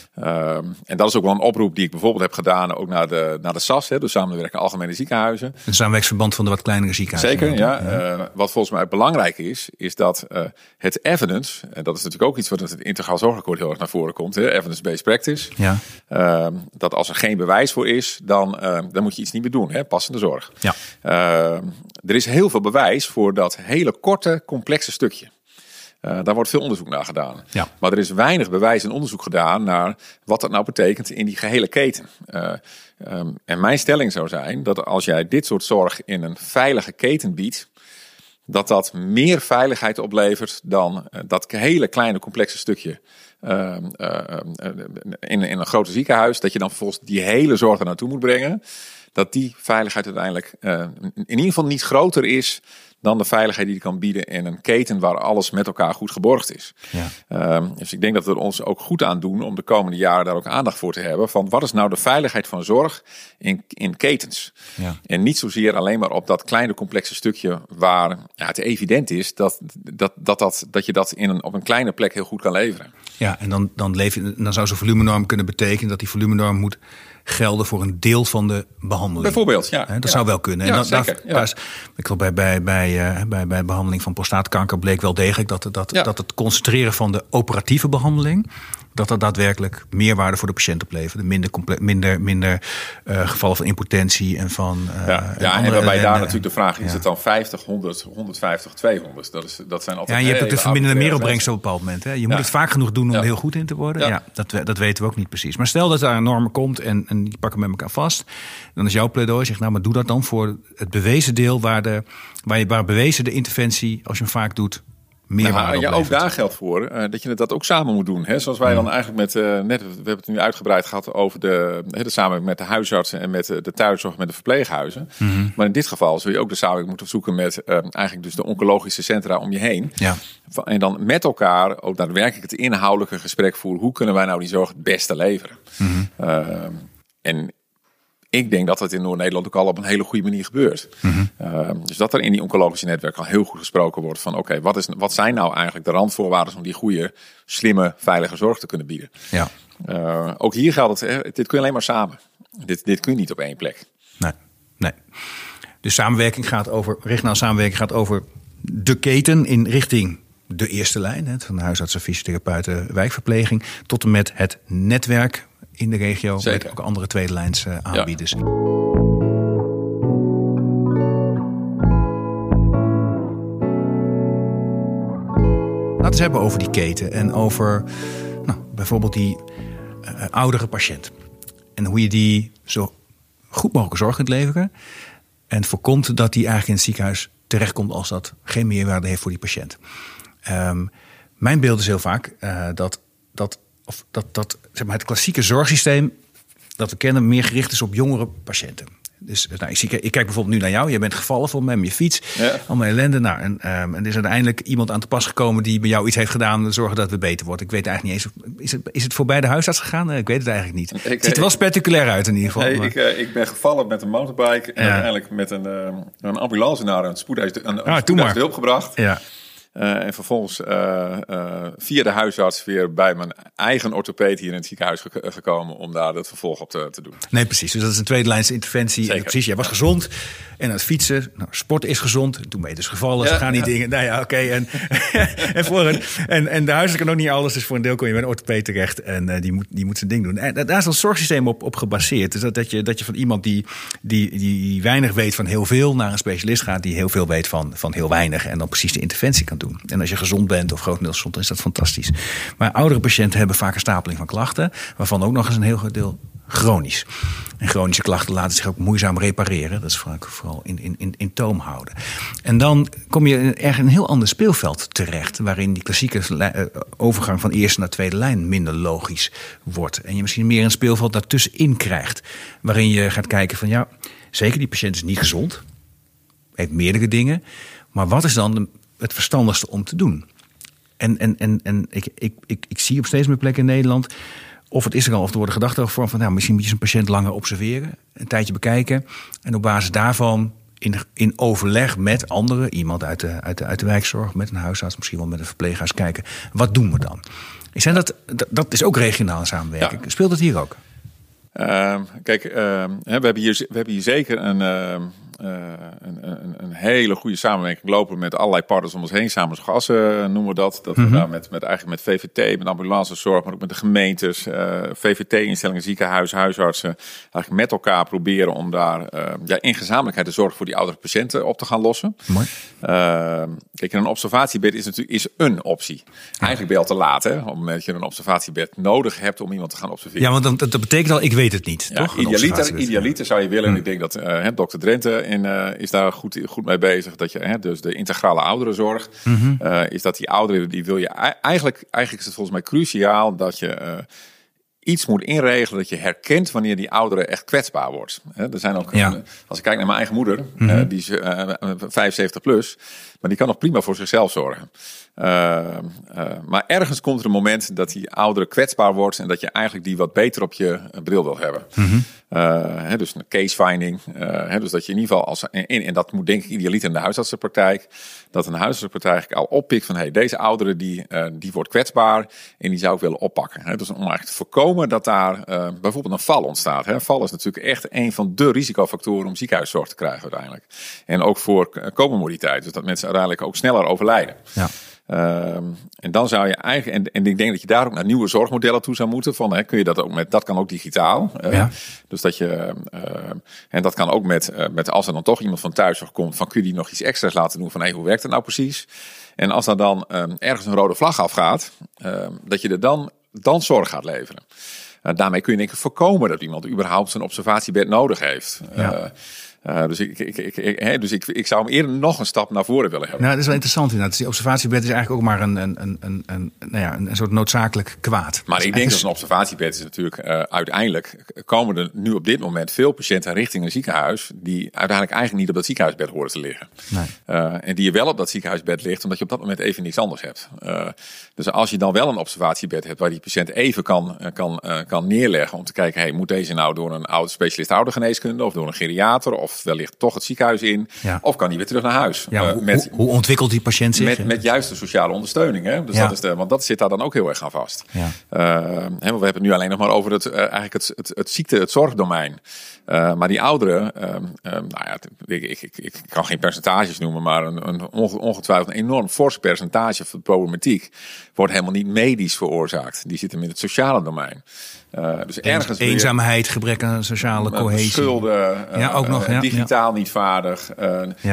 en dat is ook wel een oproep die ik bijvoorbeeld heb gedaan, ook naar de, naar de SAS, hè, de Samenwerking Algemene Ziekenhuizen. Een samenwerksverband van de wat kleinere ziekenhuizen. Zeker, ja. Uh, wat volgens mij belangrijk is, is dat uh, het evidence, en dat is natuurlijk ook iets wat in het integraal zorgakkoord heel erg naar voren komt, evidence-based practice. Ja. Uh, dat als er geen bewijs voor is, dan, dan moet je iets niet meer doen, hè, passende zorg. Ja. er is heel veel bewijs voor dat hele korte, complexe stukje. Uh, daar wordt veel onderzoek naar gedaan. Ja. Maar er is weinig bewijs en onderzoek gedaan naar wat dat nou betekent in die gehele keten. Uh, um, en mijn stelling zou zijn dat als jij dit soort zorg in een veilige keten biedt, dat dat meer veiligheid oplevert dan uh, dat hele kleine complexe stukje ehm, in, in een grote ziekenhuis. Dat je dan vervolgens die hele zorg er naartoe moet brengen. Dat die veiligheid uiteindelijk in ieder geval niet groter is dan de veiligheid die je kan bieden in een keten waar alles met elkaar goed geborgd is. Ja. Um, dus ik denk dat we er ons ook goed aan doen om de komende jaren daar ook aandacht voor te hebben. Van wat is nou de veiligheid van zorg in, in ketens? Ja. En niet zozeer alleen maar op dat kleine complexe stukje waar ja, het evident is dat, dat, dat, dat, dat je dat in een, op een kleine plek heel goed kan leveren. Ja, en dan, dan, leef je, dan zou zo'n volumenorm kunnen betekenen dat die volumenorm moet gelden voor een deel van de behandeling. Bijvoorbeeld, ja. dat zou wel kunnen. En ja, zeker, daar, is, ik geloof bij, bij, bij, uh, bij, bij behandeling van prostaatkanker bleek wel degelijk dat, dat, dat het concentreren van de operatieve behandeling dat dat daadwerkelijk meerwaarde voor de patiënt oplevert. Minder, minder, minder uh, gevallen van impotentie en van. Uh, ja, ja en, waarbij daar natuurlijk de vraag is: ja. het dan 50, 100, 150, 200? Dat, is, dat zijn altijd. Ja, je hebt ook de verminderde meeropbrengst op een bepaald moment. Hè. Je moet het vaak genoeg doen om er heel goed in te worden. Ja, dat, dat weten we ook niet precies. Maar stel dat daar een norm komt en, en die pakken met elkaar vast. Dan is jouw pleidooi, zeg nou, maar doe dat dan voor het bewezen deel waar, de, waar, je, waar bewezen de interventie, als je hem vaak doet, nou, ja, ook daar geldt voor uh, dat je dat ook samen moet doen. Hè? Zoals wij dan eigenlijk met, uh, net, we hebben het nu uitgebreid gehad over de, de samenwerking met de huisartsen en met de thuiszorg met de verpleeghuizen. Mm -hmm. Maar in dit geval zul je ook de samenwerking moeten zoeken met uh, eigenlijk dus de oncologische centra om je heen. Ja. En dan met elkaar ook daadwerkelijk het inhoudelijke gesprek voeren. Hoe kunnen wij nou die zorg het beste leveren? Mm -hmm. en ik denk dat het in Noord-Nederland ook al op een hele goede manier gebeurt. Mm -hmm. dus dat er in die oncologische netwerk al heel goed gesproken wordt van oké, wat wat, wat zijn nou eigenlijk de randvoorwaarden om die goede, slimme, veilige zorg te kunnen bieden. Ja. Uh, ook hier geldt het, dit kun je alleen maar samen. Dit, dit kun je niet op één plek. Nee, nee. Dus samenwerking gaat over, regionaal samenwerking gaat over de keten in richting de eerste lijn, hè, van de huisartsen, fysiotherapeuten, wijkverpleging, tot en met het netwerk in de regio. Zeker. Met ook andere tweede lijns uh, aanbieders. Ja. Laten we hebben over die keten en over nou, bijvoorbeeld die uh, oudere patiënt. en hoe je die zo goed mogelijk zorg kunt leveren. En voorkomt dat die eigenlijk in het ziekenhuis terechtkomt als dat geen meerwaarde heeft voor die patiënt. Um, mijn beeld is heel vaak uh, dat, dat, of dat, dat zeg maar, het klassieke zorgsysteem dat we kennen meer gericht is op jongere patiënten. Dus nou, ik, zie, ik kijk bijvoorbeeld nu naar jou. Je bent gevallen voor mij met je fiets. Ja. Allemaal ellende. Nou, en, um, en er is uiteindelijk iemand aan te pas gekomen die bij jou iets heeft gedaan. om Zorgen dat we beter worden. Ik weet eigenlijk niet eens. Is het, is het voorbij de huisarts gegaan? Ik weet het eigenlijk niet. Ik, het ziet er wel spectaculair uit in ieder geval. Nee, ik, uh, ik ben gevallen met een motorbike. En ja. uiteindelijk met een, uh, een ambulance naar een spoedhuis, een, ah, hulp gebracht. Ja. Uh, en vervolgens uh, uh, via de huisarts weer bij mijn eigen orthopeed hier in het ziekenhuis gekomen om daar het vervolg op te, te, doen. Nee, precies. Dus dat is een tweede lijns interventie. Zeker. precies, jij was gezond en aan het fietsen. Nou, sport is gezond. Toen ben je dus gevallen. Ja, Ze gaan niet dingen. Nou ja, oké. Okay. En, en, voor een, en, en de huisarts kan ook niet alles. Dus voor een deel kom je bij een orthopeed terecht en die, moet, die moet zijn ding doen. En daar is een zorgsysteem op, op gebaseerd. Dus dat, dat, je, dat je van iemand die, die, die weinig weet van heel veel naar een specialist gaat die heel veel weet van, van heel weinig en dan precies de interventie kan doen. En als je gezond bent of grotendeels gezond, is dat fantastisch. Maar oudere patiënten hebben vaak een stapeling van klachten, waarvan ook nog eens een heel groot deel chronisch. En chronische klachten laten zich ook moeizaam repareren. Dat is vooral in, in, in, in toom houden. En dan kom je erg een heel ander speelveld terecht. Waarin die klassieke eh, overgang van eerste naar tweede lijn minder logisch wordt. En je misschien meer een speelveld daartussenin krijgt. Waarin je gaat kijken van ja, zeker die patiënt is niet gezond. Heeft meerdere dingen. Maar wat is dan de het verstandigste om te doen. En, en, en, en ik, ik, ik, ik zie op steeds meer plekken in Nederland. Of het is er al, of er worden gedachten over van, nou, misschien moet je een patiënt langer observeren, een tijdje bekijken. En op basis daarvan in, in overleg met anderen, iemand uit de, uit, de, uit de wijkzorg, met een huisarts, misschien wel met een verpleeghuis, kijken, wat doen we dan? Ik zei dat, dat, is ook regionale samenwerking. Speelt dat hier ook? Uh, kijk, uh, we, hebben hier, we hebben hier zeker een, uh, een, een, een, hele goede samenwerking lopen met allerlei partners om ons heen. Samen gassen eh, noemen we dat. Dat we mhm. daar met, met, eigenlijk met VVT, met ambulancezorg, maar ook met de gemeentes, uh, VVT-instellingen, ziekenhuizen, huisartsen, eigenlijk met elkaar proberen om daar ja, in gezamenlijkheid de zorg voor die oudere patiënten op te gaan lossen. Mooi. kijk, een observatiebed is natuurlijk is een optie. Eigenlijk ben je al te laat, hè, op het moment dat je een observatiebed nodig hebt om iemand te gaan observeren. Ja, want dat, dat betekent al, ik weet het niet, ja, toch? Idealiter, idealiter zou je willen, en ik denk dat dokter Drenthe in, uh, is daar goed, goed mee bezig. Dat je, hè, dus de integrale ouderenzorg, mm uh, is dat die ouderen, die wil je eigenlijk, eigenlijk is het volgens mij cruciaal dat je uh, iets moet inregelen dat je herkent wanneer die ouderen echt kwetsbaar wordt. er zijn ook, ja. als ik kijk naar mijn eigen moeder, mm -hmm. die is 75 plus, maar die kan nog prima voor zichzelf zorgen. Uh, uh, maar ergens komt er een moment dat die ouderen kwetsbaar wordt en dat je eigenlijk die wat beter op je bril wil hebben. Mm -hmm. uh, dus een case finding. dus dat je in ieder geval als en, en dat moet denk ik idealiter in de huisartsenpraktijk, dat een huisartsenpraktijk eigenlijk al oppikt van hey, deze ouderen die, die wordt kwetsbaar en die zou ik willen oppakken. Dus om eigenlijk te voorkomen dat daar bijvoorbeeld een val ontstaat. He, val is natuurlijk echt een van de risicofactoren om ziekenhuiszorg te krijgen uiteindelijk. En ook voor comorbiditeit, dus dat mensen uiteindelijk ook sneller overlijden. Ja. Um, en dan zou je eigenlijk, en, en, ik denk dat je daar ook naar nieuwe zorgmodellen toe zou moeten. Van, hè, kun je dat ook met, dat kan ook digitaal. Uh, ja. Dus dat je, uh, en dat kan ook met, uh, met, als er dan toch iemand van thuiszorg komt, van kun je die nog iets extra's laten doen van, hé, hey, hoe werkt het nou precies? En als er dan um, ergens een rode vlag afgaat, um, dat je er dan, dan zorg gaat leveren. daarmee kun je denk ik voorkomen dat iemand überhaupt zijn observatiebed nodig heeft. Ja. Uh, dus ik, ik, ik, ik, dus ik, ik zou hem eerder nog een stap naar voren willen hebben. Nou, dat is wel interessant inderdaad. Dus die observatiebed is eigenlijk ook maar een, een, een, een, een, nou ja, een soort noodzakelijk kwaad. Maar ik denk dat een observatiebed is natuurlijk uh, uiteindelijk komen er nu op dit moment veel patiënten richting een ziekenhuis die uiteindelijk eigenlijk niet op dat ziekenhuisbed horen te liggen. Nee. Uh, en die je wel op dat ziekenhuisbed ligt omdat je op dat moment even niets anders hebt. dus als je dan wel een observatiebed hebt waar die patiënt even kan, kan, kan neerleggen om te kijken, hey, moet deze nou door een oud specialist oudergeneeskunde of door een geriater of of wellicht toch het ziekenhuis in. Of kan hij weer terug naar huis. Ja, uh, met, hoe, hoe, ontwikkelt die patiënt zich? Met, met juiste sociale ondersteuning. Hè? Dus dat is de, want dat zit daar dan ook heel erg aan vast. Ja. Uh, we hebben het nu alleen nog maar over het, uh, eigenlijk het, het, het ziekte, het zorgdomein. Uh, maar die ouderen, uh, uh, nou ja, ik, ik, ik, ik, kan geen percentages noemen, maar een, een ongetwijfeld een enorm fors percentage van de problematiek wordt helemaal niet medisch veroorzaakt. Die zitten in het sociale domein. Uh, dus ergens eenzaamheid, gebrek aan sociale cohesie. Schulden. ja, ook nog. Ja. Digitaal niet vaardig,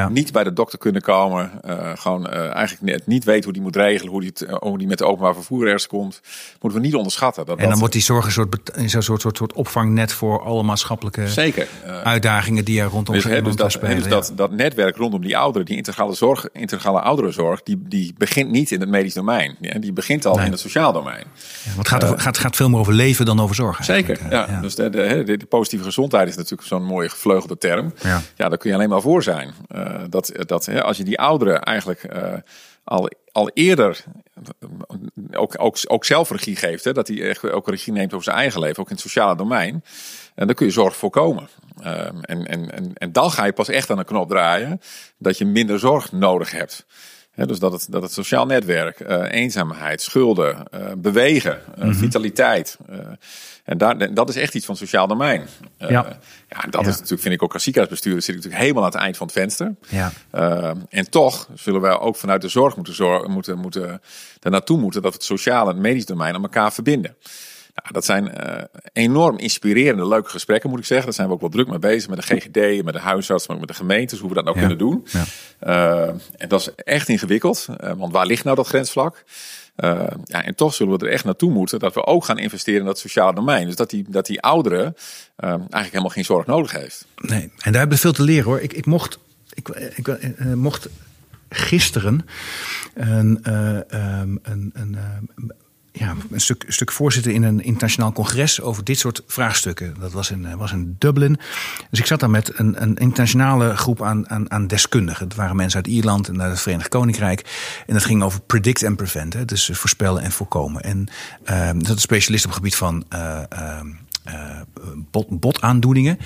niet bij de dokter kunnen komen, gewoon eigenlijk net niet weet hoe die moet regelen, hoe die, hoe die met de openbaar vervoer ergens komt, moeten we niet onderschatten. Dat, en dan wordt die zorg een soort, een soort, soort, soort opvangnet voor alle maatschappelijke Zeker. uitdagingen die er rondom dus, dus dat, spelen. Dus dat, dat netwerk rondom die ouderen, die integrale zorg, integrale ouderenzorg, die, die begint niet in het medisch domein. Ja, die begint al in het sociaal domein. Ja, want het gaat, gaat, gaat veel meer over leven dan over zorg. Zeker, ja. Dus de, de, de, positieve gezondheid is natuurlijk zo'n mooie gevleugelde term. Ja. ja, daar kun je alleen maar voor zijn. Uh, dat, dat als je die ouderen eigenlijk uh, al, al eerder ook, ook, ook zelf regie geeft, hè, dat hij echt ook regie neemt over zijn eigen leven, ook in het sociale domein. En dan kun je zorg voorkomen. Um, en, en, en, en dan ga je pas echt aan de knop draaien dat je minder zorg nodig hebt dus dat het, dat het sociaal netwerk, uh, eenzaamheid, schulden, uh, bewegen, uh, vitaliteit. en daar, dat is echt iets van sociaal domein. ja. ja, dat is natuurlijk, vind ik ook als ziekenhuisbestuurder, zit ik natuurlijk helemaal aan het eind van het venster. Ja. en toch zullen wij ook vanuit de zorg moeten, zorgen, moeten, moeten er naartoe moeten dat we het sociale en het medisch domein aan elkaar verbinden. Nou, dat zijn uh, enorm inspirerende, leuke gesprekken, moet ik zeggen. Daar zijn we ook wel druk mee bezig met de GGD, met de huisarts, maar ook met de gemeentes, hoe we dat nou kunnen doen. Ja. Uh, en dat is echt ingewikkeld, uh, want waar ligt nou dat grensvlak? ja, en toch zullen we er echt naartoe moeten dat we ook gaan investeren in dat sociale domein. Dus dat die, dat die ouderen eigenlijk helemaal geen zorg nodig heeft. Nee, en daar hebben we veel te leren hoor. Ik, ik mocht, ik, ik, mocht gisteren een, um, een, een ja, een stuk, stuk voorzitter in een internationaal congres over dit soort vraagstukken. Dat was in, was in Dublin. Dus ik zat daar met een, een internationale groep aan, aan, aan deskundigen. Het waren mensen uit Ierland en uit het Verenigd Koninkrijk. En dat ging over predict en prevent. Hè, dus voorspellen en voorkomen. En uh, dat is specialist op het gebied van uh, uh, bot, botaandoeningen.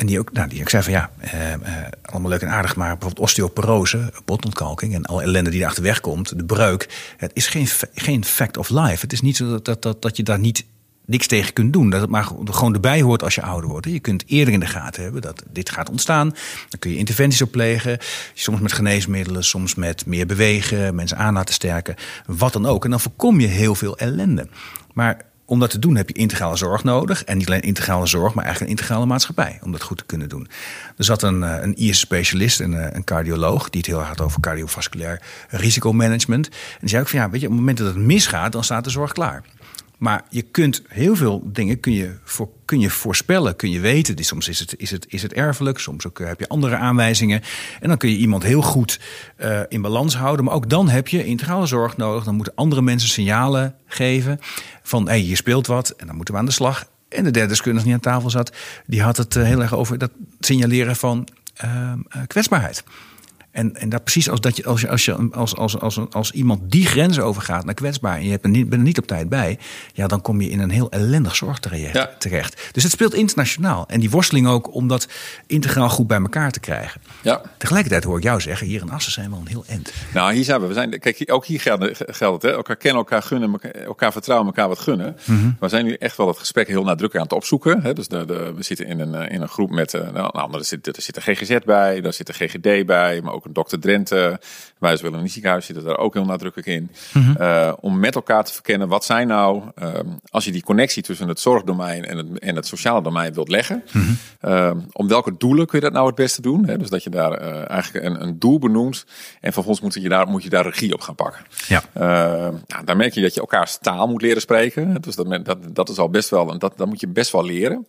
En die ook, nou, die ook zei van ja, eh, eh, allemaal leuk en aardig, maar bijvoorbeeld osteoporose, botontkalking en alle ellende die erachter wegkomt, de breuk, het is geen, geen fact of life. Het is niet zo dat, dat, dat, je daar niet niks tegen kunt doen. Dat het maar gewoon erbij hoort als je ouder wordt. Je kunt eerder in de gaten hebben dat dit gaat ontstaan. Dan kun je interventies op plegen. Soms met geneesmiddelen, soms met meer bewegen, mensen aan laten sterken. Wat dan ook. En dan voorkom je heel veel ellende. Maar om dat te doen heb je integrale zorg nodig. En niet alleen integrale zorg, maar eigenlijk een integrale maatschappij. Om dat goed te kunnen doen. Er zat een, eh, een IS-specialist, een, eh, een cardioloog, die het heel had over cardiovasculair risicomanagement. En zei ook van ja, weet je, op het moment dat het misgaat, dan staat de zorg klaar. Maar je kunt heel veel dingen kun je, voor, kun je voorspellen, kun je weten. Dus soms is het, is, het, is het erfelijk, soms ook eh, heb je andere aanwijzingen. En dan kun je iemand heel goed uh, in balans houden. Maar ook dan heb je integrale zorg nodig. Dan moeten andere mensen signalen geven van hé, hey, hier speelt wat en dan moeten we aan de slag. En de derde deskundige die aan tafel zat, die had het eh, heel erg over dat signaleren van uh, kwetsbaarheid. En, en dat precies als, dat je, als, je, als, je, als, als, als, als iemand die grens overgaat naar kwetsbaar en je hebt er niet, bent er niet op tijd bij, ja, dan kom je in een heel ellendig zorgtraject terecht. Dus het speelt internationaal. En die worsteling ook om dat integraal goed bij elkaar te krijgen. Ja. Tegelijkertijd hoor ik jou zeggen, hier in Assen zijn we al een heel end. Nou, hier zijn we. we zijn, kijk, ook hier geldt, geldt het. Hè? Elkaar kennen, elkaar gunnen, elkaar vertrouwen, elkaar wat gunnen. Mm We zijn nu echt wel het gesprek heel nadrukkelijk aan het opzoeken. Hè? Dus de, de, we zitten in een, eh, in een groep met, uh, nou, er zit, er zit een GGZ bij, daar zit een GGD bij, maar ook een dokter Drenthe, wij willen een ziekenhuis zitten daar ook heel nadrukkelijk in. Mhm. Eh, om met elkaar te verkennen wat zijn nou, ehm, als je die connectie tussen het zorgdomein en het, en het sociale domein wilt leggen, mm om welke doelen kun je dat nou het beste doen? Hè? Dus dat je daar uh, eigenlijk een, een, doel benoemt en vervolgens moet je, daar, moet je daar regie op gaan pakken. Ja. Uh, nou, dan merk je dat je elkaars taal moet leren spreken. Dus dat, dat, dat is al best wel, dat, dat moet je best wel leren.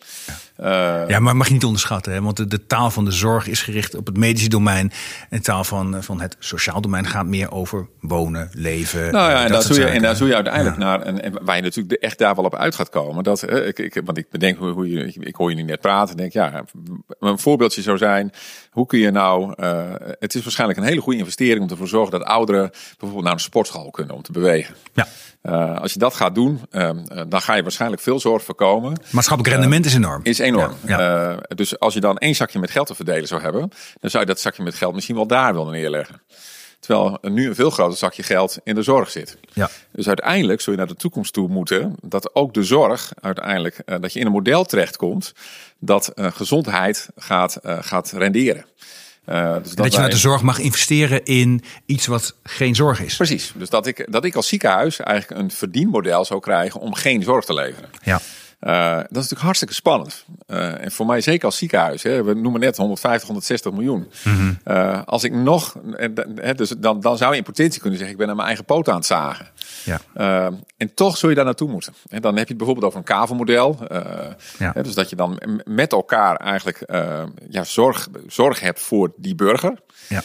Ja, ja maar mag je niet onderschatten, hè? want de, de, taal van de zorg is gericht op het medische domein en taal van, van het sociaal domein gaat meer over wonen, leven. Nou ja, en daar, zul je, en daar zul je uiteindelijk naar, en, en, waar je natuurlijk echt daar wel op uit gaat komen. Dat, eh, ik, ik, want ik bedenk hoe, hoe je, ik hoor je nu net praten, denk ja, een voorbeeldje zou zijn, hoe kun je nou, uh, het is waarschijnlijk een hele goede investering om ervoor te zorgen dat ouderen bijvoorbeeld naar een sportschool kunnen om te bewegen. Ja. Uh, als je dat gaat doen, uh, dan ga je waarschijnlijk veel zorg voorkomen. Maatschappelijk rendement is enorm. Is enorm. Ja, dus als je dan één zakje met geld te verdelen zou hebben, dan zou je dat zakje met geld misschien wel daar willen neerleggen. Terwijl nu een veel groter zakje geld in de zorg zit. Ja. Dus uiteindelijk zul je naar de toekomst toe moeten dat ook de zorg uiteindelijk, uh, dat je in een model terechtkomt dat uh, gezondheid gaat, uh, gaat renderen. Uh, dus dat, dat je wij... de zorg mag investeren in iets wat geen zorg is. Precies. Dus dat ik, dat ik als ziekenhuis eigenlijk een verdienmodel zou krijgen om geen zorg te leveren. Ja. Uh, dat is natuurlijk hartstikke spannend. Uh, en voor mij zeker als ziekenhuis. Hè, we noemen net 150, 160 miljoen. Mm -hmm. als ik nog, dus dan, dan zou je in potentie kunnen zeggen: ik ben aan mijn eigen poot aan het zagen. Ja. en toch zul je daar naartoe moeten. En dan heb je het bijvoorbeeld over een kavelmodel. Ja. dus dat je dan met elkaar eigenlijk ja, zorg, zorg hebt voor die burger. Ja.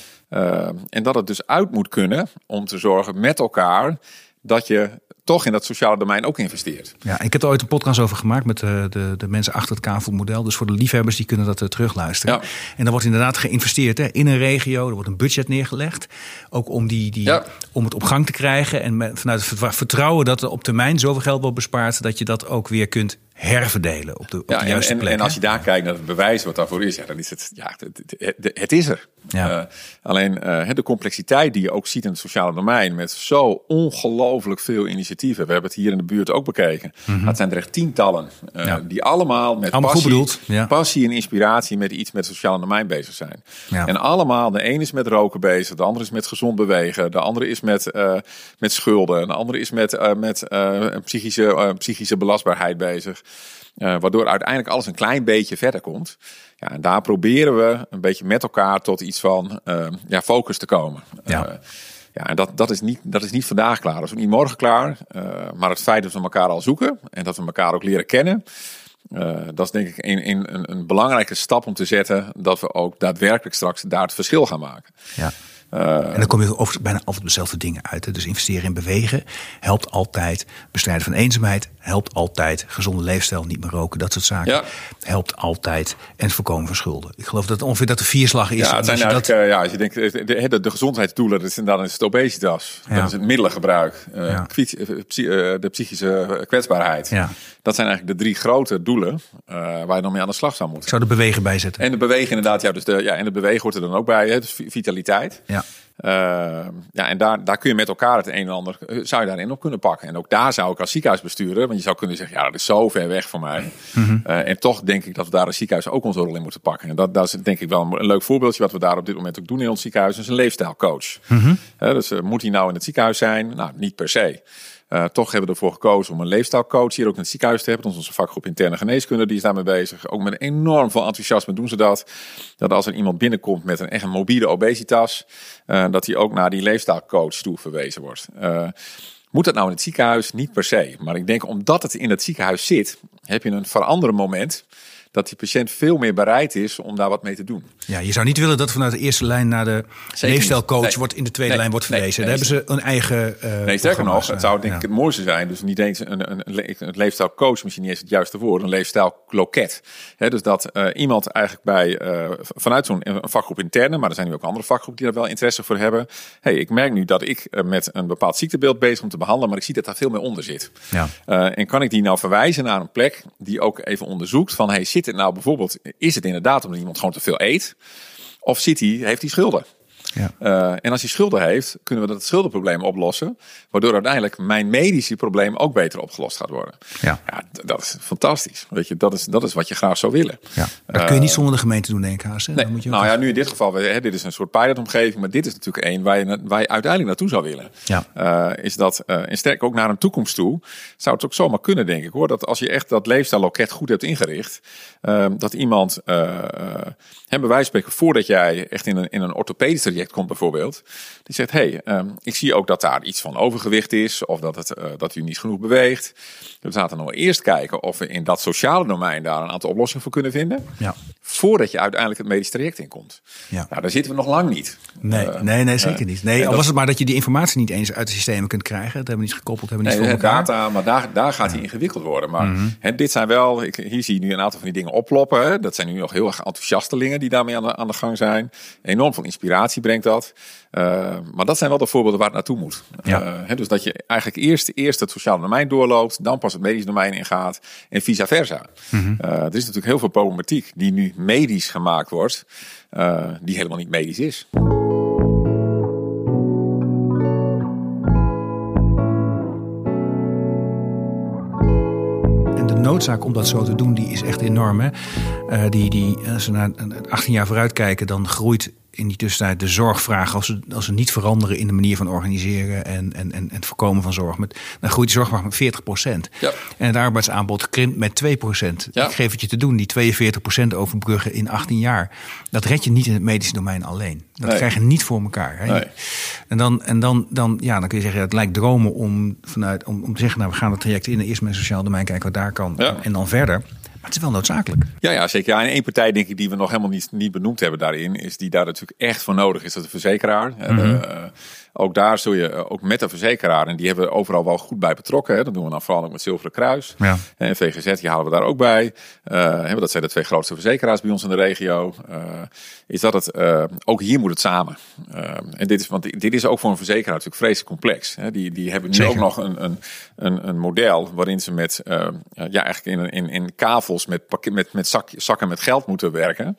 en dat het dus uit moet kunnen om te zorgen met elkaar dat je toch in dat sociale domein ook investeert. Ja, ik heb er ooit een podcast over gemaakt met de, de, de mensen achter het kavelmodel. Dus voor de liefhebbers die kunnen dat uh, terugluisteren. Ja. En dan wordt inderdaad geïnvesteerd hè, in een regio. Er wordt een budget neergelegd. Ook om, die, die, om het op gang te krijgen. En met, vanuit het vertrouwen dat er op termijn zoveel geld wordt bespaard. Dat je dat ook weer kunt herverdelen op de, op de juiste en, plek. En als je daar kijkt naar het bewijs wat daarvoor is, ja, dan is het, ja, het, het, is er. Ja. Uh, alleen uh, de complexiteit die je ook ziet in het sociale domein met zo ongelooflijk veel initiatieven. We hebben het hier in de buurt ook bekeken. Mm -hmm. Het zijn er echt tientallen uh, ja. die allemaal met allemaal passie, ja. passie en inspiratie met iets met het sociale domein bezig zijn. En allemaal, de ene is met roken bezig, de andere is met gezond bewegen, de andere is met, met schulden, de andere is met, met psychische, psychische belastbaarheid bezig. Uh, waardoor uiteindelijk alles een klein beetje verder komt. Ja, en daar proberen we een beetje met elkaar tot iets van uh, ja, focus te komen. Ja. Uh, ja, en dat, dat, is niet, dat is niet vandaag klaar. Dat is ook niet morgen klaar. maar het feit dat we elkaar al zoeken en dat we elkaar ook leren kennen. dat is denk ik een, een, een belangrijke stap om te zetten. Dat we ook daadwerkelijk straks daar het verschil gaan maken. Ja. Uh, en dan kom je over, bijna altijd dezelfde dingen uit. Hè. Dus investeren in bewegen helpt altijd. Bestrijden van eenzaamheid helpt altijd. Gezonde leefstijl, niet meer roken, dat soort zaken. Ja. Helpt altijd. En het voorkomen van schulden. Ik geloof dat ongeveer dat de vierslag is. Ja, het zijn eigenlijk, dat... uh, ja, als je denkt, de, de, de gezondheidsdoelen, dat is, dan is het obesitas. Ja. Dat is het middelengebruik. Uh, ja. de psychische kwetsbaarheid. Ja. Dat zijn eigenlijk de drie grote doelen waar je dan mee aan de slag zou moeten. Ik zou de bewegen bijzetten. En de bewegen inderdaad, ja, dus de, ja, en de bewegen hoort er dan ook bij. Hè, dus vitaliteit. Ja. Uh, ja, en daar, daar kun je met elkaar het een en ander uh, zou je daarin op kunnen pakken. En ook daar zou ik als ziekenhuisbestuurder, want je zou kunnen zeggen, ja, dat is zo ver weg voor mij. Mm -hmm. uh, en toch denk ik dat we daar als ziekenhuis ook onze rol in moeten pakken. En dat, dat is denk ik wel een, een leuk voorbeeldje wat we daar op dit moment ook doen in ons ziekenhuis. is een leefstijlcoach. Mm -hmm. dus moet hij nou in het ziekenhuis zijn? Nou, niet per se. Uh, toch hebben we ervoor gekozen om een leefstijlcoach hier ook in het ziekenhuis te hebben. Onze vakgroep interne geneeskunde die is daarmee bezig. Ook met enorm veel enthousiasme doen ze dat. Dat als er iemand binnenkomt met een echt mobiele obesitas, uh, dat hij ook naar die leefstijlcoach toe verwezen wordt. Uh, moet dat nou in het ziekenhuis? Niet per se. Maar ik denk omdat het in het ziekenhuis zit, heb je een veranderen moment dat die patiënt veel meer bereid is om daar wat mee te doen. Ja, je zou niet willen dat vanuit de eerste lijn naar de leefstijlcoach nee. wordt in de tweede nee. lijn wordt verwezen. Nee. Daar hebben ze een eigen. Uh, nee, sterker nog, het zou denk ik ja. het mooiste zijn. Dus niet eens een, een, een, een leefstijlcoach, misschien niet eens het juiste woord, een leefstijlloket. He, dus dat uh, iemand eigenlijk bij uh, vanuit zo'n vakgroep interne, maar er zijn nu ook andere vakgroepen die daar wel interesse voor hebben. hey, ik merk nu dat ik met een bepaald ziektebeeld bezig om te behandelen, maar ik zie dat daar veel meer onder zit. Ja. en kan ik die nou verwijzen naar een plek die ook even onderzoekt van hey, zit het nou bijvoorbeeld, is het inderdaad omdat iemand gewoon te veel eet? Of hij, heeft hij schulden? Ja. Uh, en als hij schulden heeft, kunnen we dat schuldenprobleem oplossen. Waardoor uiteindelijk mijn medische probleem ook beter opgelost gaat worden. Ja. ja dat is fantastisch. Weet je, dat is, dat is wat je graag zou willen. Ja. Dat kun je niet zonder de gemeente doen, denk ik. Haast, nee, moet je nou ja, nu in dit geval, hè, dit is een soort pilotomgeving. Maar dit is natuurlijk één waar je, waar je uiteindelijk naartoe zou willen. Ja. Uh, is dat, uh, en sterk ook naar een toekomst toe, zou het ook zomaar kunnen, denk ik hoor. Dat als je echt dat leefstijlloket goed hebt ingericht. dat iemand, hebben wij spreken, voordat jij echt in een, in een orthopedisch traject komt bijvoorbeeld. Die zegt, hey, um, ik zie ook dat daar iets van overgewicht is. Of dat, het, uh, dat u niet genoeg beweegt. We zaten nog eerst kijken of we in dat sociale domein daar een aantal oplossingen voor kunnen vinden. Ja. Voordat je uiteindelijk het medisch traject in komt. Ja. Nou, daar zitten we nog lang niet. Nee, uh, nee, nee zeker uh, niet. Nee, al was het maar dat je die informatie niet eens uit de systemen kunt krijgen. Dat hebben we niet gekoppeld, hebben we niet nee, voor elkaar. data, maar daar, daar gaat hij ingewikkeld worden. Maar mm -hmm. hè, dit zijn wel, ik, hier zie je nu een aantal van die dingen oploppen. Hè. Dat zijn nu nog heel erg enthousiastelingen die daarmee aan de, aan de gang zijn. Enorm veel inspiratie brengt dat. Uh, maar dat zijn wel de voorbeelden waar het naartoe moet. Ja. Uh, he, dus dat je eigenlijk eerst, eerst het sociale domein doorloopt, dan pas het medisch domein ingaat en vice versa. Mm -hmm. uh, er is natuurlijk heel veel problematiek die nu medisch gemaakt wordt, die helemaal niet medisch is. noodzaak om dat zo te doen, die is echt enorm. Hè? Uh, die, die, als we naar 18 jaar vooruit kijken, dan groeit in die tussentijd de zorgvraag, als ze, als ze niet veranderen in de manier van organiseren en, en, en, het voorkomen van zorg, met, dan groeit de zorgvraag met 40 procent. Ja. En het arbeidsaanbod krimpt met 2 procent. Ja. Ik geef het je te doen, die 42 procent overbruggen in 18 jaar. Dat red je niet in het medische domein alleen. Dat Nee. krijg je niet voor elkaar. Hè? Nee. En, dan, en dan, dan, ja, dan kun je zeggen, het lijkt dromen om, vanuit, om, om te zeggen, nou, we gaan het traject in, eerst met het sociaal domein kijken wat daar kan. Ja. En dan verder. Maar het is wel noodzakelijk. Ja, ja, zeker. Ja, en één partij denk ik die we nog helemaal niet, niet benoemd hebben daarin, is die daar natuurlijk echt voor nodig is, dat de verzekeraar. En, eh, ook daar zul je, eh, ook met de verzekeraar, en die hebben we overal wel goed bij betrokken. Hè. Dat doen we dan vooral ook met Zilveren Kruis. Ja. En VGZ, die halen we daar ook bij. Hè, dat zijn de twee grootste verzekeraars bij ons in de regio. Eh, is dat het, ook hier moet het samen. En dit is, want dit is ook voor een verzekeraar natuurlijk vreselijk complex. Hè. Die, die hebben nu Zeker. ook nog een, een, een, een model waarin ze met, ja, eigenlijk in, in, in kavels met, met, met zak, zakken met geld moeten werken.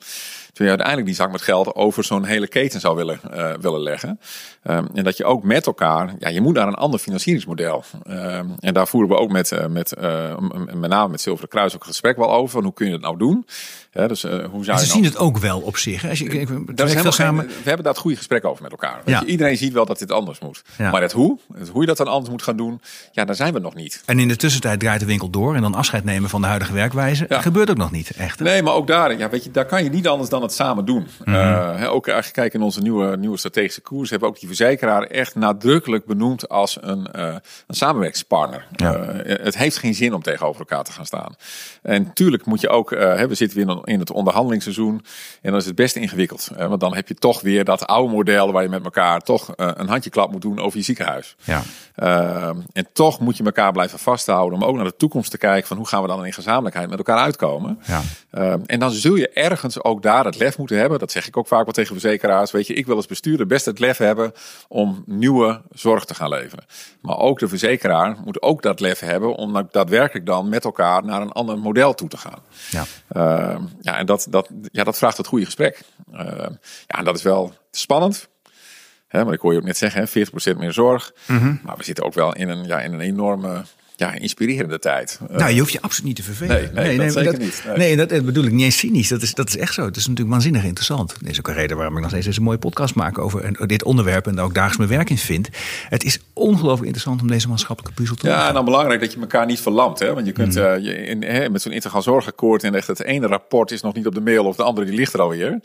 Je uiteindelijk die zak met geld over zo'n hele keten zou willen, eh, willen leggen. Ehm, en dat je ook met elkaar, ja, je moet naar een ander financieringsmodel. Ehm, en daar voeren we ook met, eh, met, eh, met name met Zilveren Kruis ook een gesprek wel over. Van hoe kun je dat nou doen? Hè, dus, eh, hoe zou En je ze nou... zien het ook wel op zich. hè. Als je, ik, ik, Daar is helemaal samen. geen- we hebben daar het goede gesprek over met elkaar. Ja. je, iedereen ziet wel dat dit anders moet. Ja. Maar het hoe, het hoe je dat dan anders moet gaan doen, ja, daar zijn we nog niet. En in de tussentijd draait de winkel door en dan afscheid nemen van de huidige werkwijze. Ja. Gebeurt ook nog niet echt. hè? Nee, maar ook daar, ja, weet je, daar kan je niet anders dan het samen doen. Mhm. Eh, ook als je kijkt in onze nieuwe, nieuwe strategische koers, hebben we ook die verzekeraar echt nadrukkelijk benoemd als een, eh, een samenwerkingspartner. Ja. Eh, het heeft geen zin om tegenover elkaar te gaan staan. En tuurlijk moet je ook, we zitten weer in- in het onderhandelingsseizoen en dan is het best ingewikkeld. want dan heb je toch weer dat oude model waar je met elkaar toch eh, een handjeklap moet doen over je ziekenhuis. Ja. Uh, en toch moet je elkaar blijven vasthouden om ook naar de toekomst te kijken van hoe gaan we dan in gezamenlijkheid met elkaar uitkomen. Ja. Uh, en dan zul je ergens ook daar het lef moeten hebben. Dat zeg ik ook vaak wel tegen verzekeraars. Weet je, ik wil als bestuurder best het lef hebben om nieuwe zorg te gaan leveren. Maar ook de verzekeraar moet ook dat lef hebben om daadwerkelijk dan met elkaar naar een ander model toe te gaan. Ja. Uh, ja, en dat, dat, ja, dat vraagt het goede gesprek. Uh, ja, en dat is wel spannend. Hè, maar ik hoor je ook net zeggen, hè, 40% meer zorg. Mhm. Maar we zitten ook wel in een, ja, in een enorme ja, inspirerende tijd. Nou, je hoeft je absoluut niet te vervelen. Nee, nee, dat zeker niet. Nee. Nee, dat, dat bedoel ik niet eens cynisch. Dat is, dat is echt zo. Het is natuurlijk waanzinnig interessant. Dat is ook een reden waarom ik nog steeds deze mooie podcast maak over dit onderwerp en daar ook dagelijks mijn werk in vind. Het is ongelooflijk interessant om deze maatschappelijke puzzel te Ja, leggen. en dan belangrijk dat je elkaar niet verlamt. Hè? Want je kunt Mhm. eh, je in, hè, met zo'n integraal zorgakkoord en echt het ene rapport is nog niet op de mail of de andere die ligt er alweer.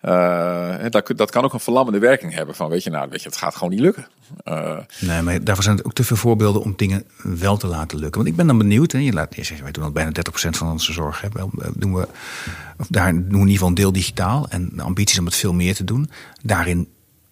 Hè, dat, dat kan ook een verlammende werking hebben van weet je, nou, weet je, het gaat gewoon niet lukken. Eh, Nee, maar daarvoor zijn het ook te veel voorbeelden om dingen wel te laten lukken. Want ik ben dan benieuwd. Hè, je laat, je zegt, wij doen al bijna 30% van onze zorg. Hè, eh, doen we, of daar doen we in ieder geval een deel digitaal. En de ambitie is om het veel meer te doen. Daarin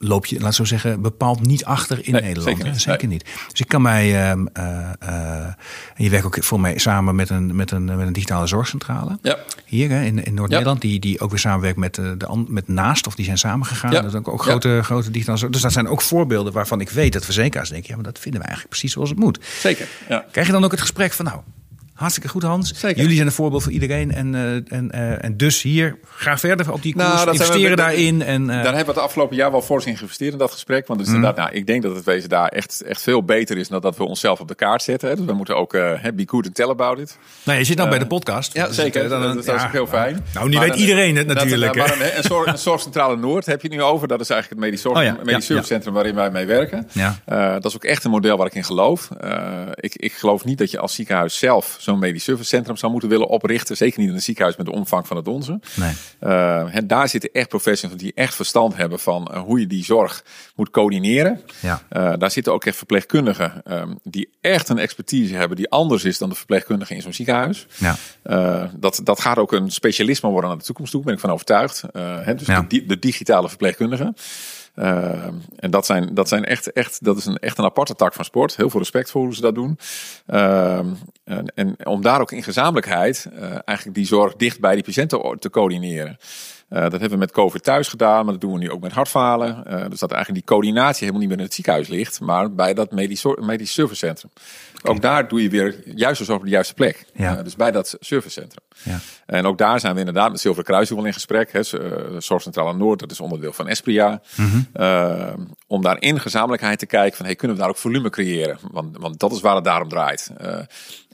loop je, laat zo zeggen, bepaald niet achter in Nee, Nederland. zeker niet. Zeker Nee. niet. Dus ik kan mij. ehm, eh, eh, je werkt ook voor mij samen met een, met een, met een digitale zorgcentrale. Ja. Hier hè, in, in Noord-Nederland. Die, die ook weer samenwerkt met, eh, de, met Naast. Of die zijn samengegaan. Ja. Dat zijn ook, ook grote, grote digitale zorg. Dus dat zijn ook voorbeelden waarvan ik weet dat verzekeraars denken. Ja, maar dat vinden we eigenlijk precies zoals het moet. zeker. Ja. Krijg je dan ook het gesprek van nou. Hartstikke goed, Hans. Zeker. Jullie zijn een voorbeeld voor iedereen. En, eh, en, eh, en dus hier, ga verder op die koers. Nou, dat we- investeren dat- daarin. En, eh, Daar hebben we het afgelopen jaar wel fors in geïnvesteerd in dat gesprek. Want dus inderdaad, nou, ik denk dat het wezen daar echt, echt veel beter is dan dat we onszelf op de kaart zetten. Hè. Dus we moeten ook be good and tell about it. nou, je zit nou bij de podcast. Ja, Dus zeker. het, eh, dat, dat is ook heel fijn. Nou, nu weet dan- iedereen het dat- natuurlijk. maar hè. een, een, zorg, een zorgcentrale Noord heb je nu over. Dat is eigenlijk het medisch, zorg, Oh ja, medisch ja, waarin wij mee werken. Ja. Dat is ook echt een model waar ik in geloof. Ik, ik geloof niet dat je als ziekenhuis zelf zo'n medisch servicecentrum zou moeten willen oprichten. Zeker niet in een ziekenhuis met de omvang van het onze. Nee. Eh, en daar zitten echt professionals die echt verstand hebben van eh, hoe je die zorg moet coördineren. Ja. Eh, daar zitten ook echt verpleegkundigen ehm, die echt een expertise hebben die anders is dan de verpleegkundigen in zo'n ziekenhuis. Ja. Dat, dat gaat ook een specialisme worden naar de toekomst toe, ben ik van overtuigd. Hè, dus Ja. de, de digitale verpleegkundigen. Eh, en dat zijn, dat zijn echt, echt, dat is een, echt een aparte tak van sport. Heel veel respect voor hoe ze dat doen. Ehm, en, en om daar ook in gezamenlijkheid eh, eigenlijk die zorg dicht bij die patiënten te coördineren. Eh, dat hebben we met COVID thuis gedaan, maar dat doen we nu ook met hartfalen. Eh, dus dat eigenlijk die coördinatie helemaal niet meer in het ziekenhuis ligt, maar bij dat medisch, medisch servicecentrum. Ook daar doe je weer juiste zorg op de juiste plek. Ja. Eh, dus bij dat servicecentrum. Ja. En ook daar zijn we inderdaad met Zilveren Kruis wel in gesprek. Hè. Eh, Zorgcentrale Noord, dat is onderdeel van Espria. Mhm. Eh, om daar in gezamenlijkheid te kijken van hey, kunnen we daar ook volume creëren? Want, want dat is waar het daarom draait. Uh,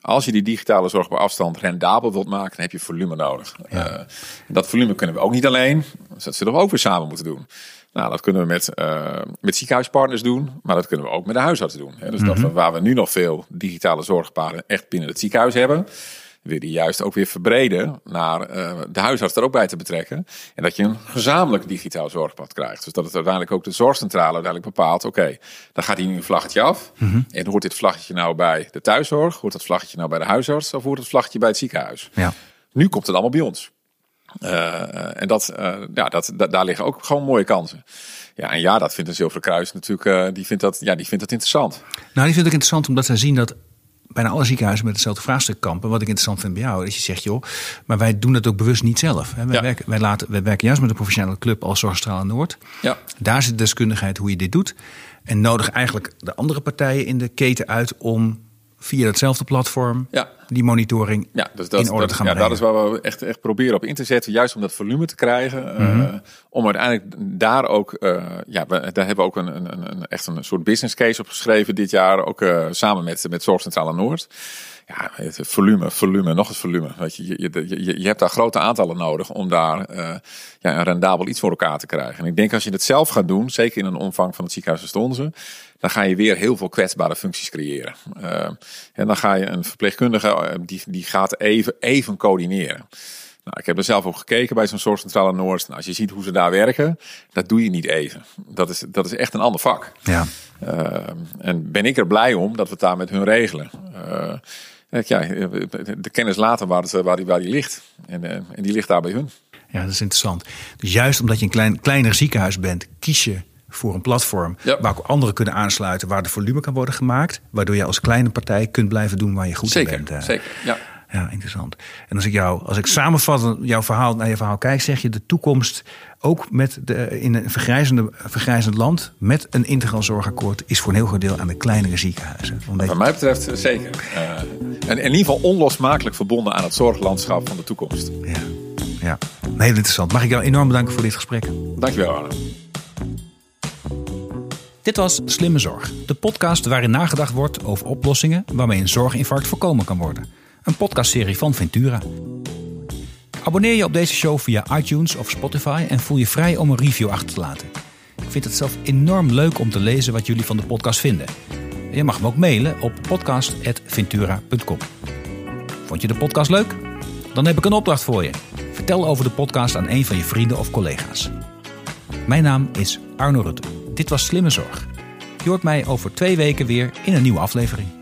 als je die digitale zorg bij afstand rendabel wilt maken, dan heb je volume nodig. Ja. Dat volume kunnen we ook niet alleen. Dus dat zullen we ook weer samen moeten doen. Nou, dat kunnen we met, uh, met ziekenhuispartners doen, maar dat kunnen we ook met de huisartsen doen. Hè. Dus mm -hmm. dat we, waar we nu nog veel digitale zorgpaden echt binnen het ziekenhuis hebben, weer die juist ook weer verbreden naar uh, de huisarts er ook bij te betrekken. En dat je een gezamenlijk digitaal zorgpad krijgt. Dus dat het uiteindelijk ook de zorgcentrale uiteindelijk bepaalt. Oké, okay, dan gaat hier nu een vlaggetje af. Mm -hmm. En hoort dit vlaggetje nou bij de thuiszorg? Hoort dat vlaggetje nou bij de huisarts? Of hoort het vlaggetje bij het ziekenhuis? Ja. Nu komt het allemaal bij ons. Uh, en dat, uh, ja, dat, da daar liggen ook gewoon mooie kansen. Ja, en ja, dat vindt een Zilveren Kruis natuurlijk, die, vindt dat, ja, die vindt dat interessant. Nou, die vindt het interessant omdat zij zien dat bijna alle ziekenhuizen met hetzelfde vraagstuk kampen. Wat ik interessant vind bij jou, is je zegt, joh, maar wij doen het ook bewust niet zelf. Wij, ja. werken, wij, laten, wij werken juist met een professionele club als Zorgstraal Noord. Ja. Daar zit deskundigheid hoe je dit doet. En nodig eigenlijk de andere partijen in de keten uit om via hetzelfde platform ja. die monitoring ja, dus dat, in orde dat, te gaan ja, brengen. Dat is waar we echt, echt proberen op in te zetten. Juist om dat volume te krijgen. Mm -hmm. uh, om uiteindelijk daar ook... Uh, ja, we, daar hebben we ook een, een, een, echt een soort business case op geschreven dit jaar. Ook uh, samen met, met Zorgcentrale Noord. Ja, het volume, volume, nog eens volume. Weet je, je, je, je hebt daar grote aantallen nodig om daar uh, ja, een rendabel iets voor elkaar te krijgen. En ik denk als je het zelf gaat doen, zeker in een omvang van het ziekenhuis Stonzen, dan ga je weer heel veel kwetsbare functies creëren. Uh, en dan ga je een verpleegkundige, die, die gaat even, even coördineren. Nou, ik heb er zelf ook gekeken bij zo'n Zorgcentrale Noord. Nou, als je ziet hoe ze daar werken, dat doe je niet even. Dat is, dat is echt een ander vak. Ja. Uh, en ben ik er blij om dat we het daar met hun regelen. Uh, ja, de kennis laten waar, het, waar, die, waar die ligt. En, en die ligt daar bij hun. Ja, dat is interessant. Dus juist omdat je een klein, kleiner ziekenhuis bent, kies je voor een platform ja. waar ook anderen kunnen aansluiten, waar de volume kan worden gemaakt, waardoor je als kleine partij kunt blijven doen waar je goed zeker, in bent. Zeker, ja. Ja, interessant. En als ik jou, als ik samenvat jouw verhaal naar je verhaal kijk, zeg je de toekomst ook met de, in een vergrijzende, vergrijzend land met een integraal zorgakkoord is voor een heel groot deel aan de kleinere ziekenhuizen. Omdat Wat mij betreft zeker. Uh, en in ieder geval onlosmakelijk verbonden aan het zorglandschap van de toekomst. Ja, ja. heel interessant. Mag ik jou enorm bedanken voor dit gesprek. Dankjewel Arno. Dit was Slimme Zorg, de podcast waarin nagedacht wordt over oplossingen waarmee een zorginfarct voorkomen kan worden. Een podcastserie van Ventura. Abonneer je op deze show via iTunes of Spotify en voel je vrij om een review achter te laten. Ik vind het zelf enorm leuk om te lezen wat jullie van de podcast vinden. Je mag me ook mailen op podcast.ventura.com. Vond je de podcast leuk? Dan heb ik een opdracht voor je. Vertel over de podcast aan een van je vrienden of collega's. Mijn naam is Arno Rutte. Dit was Slimme Zorg. Je hoort mij over twee weken weer in een nieuwe aflevering.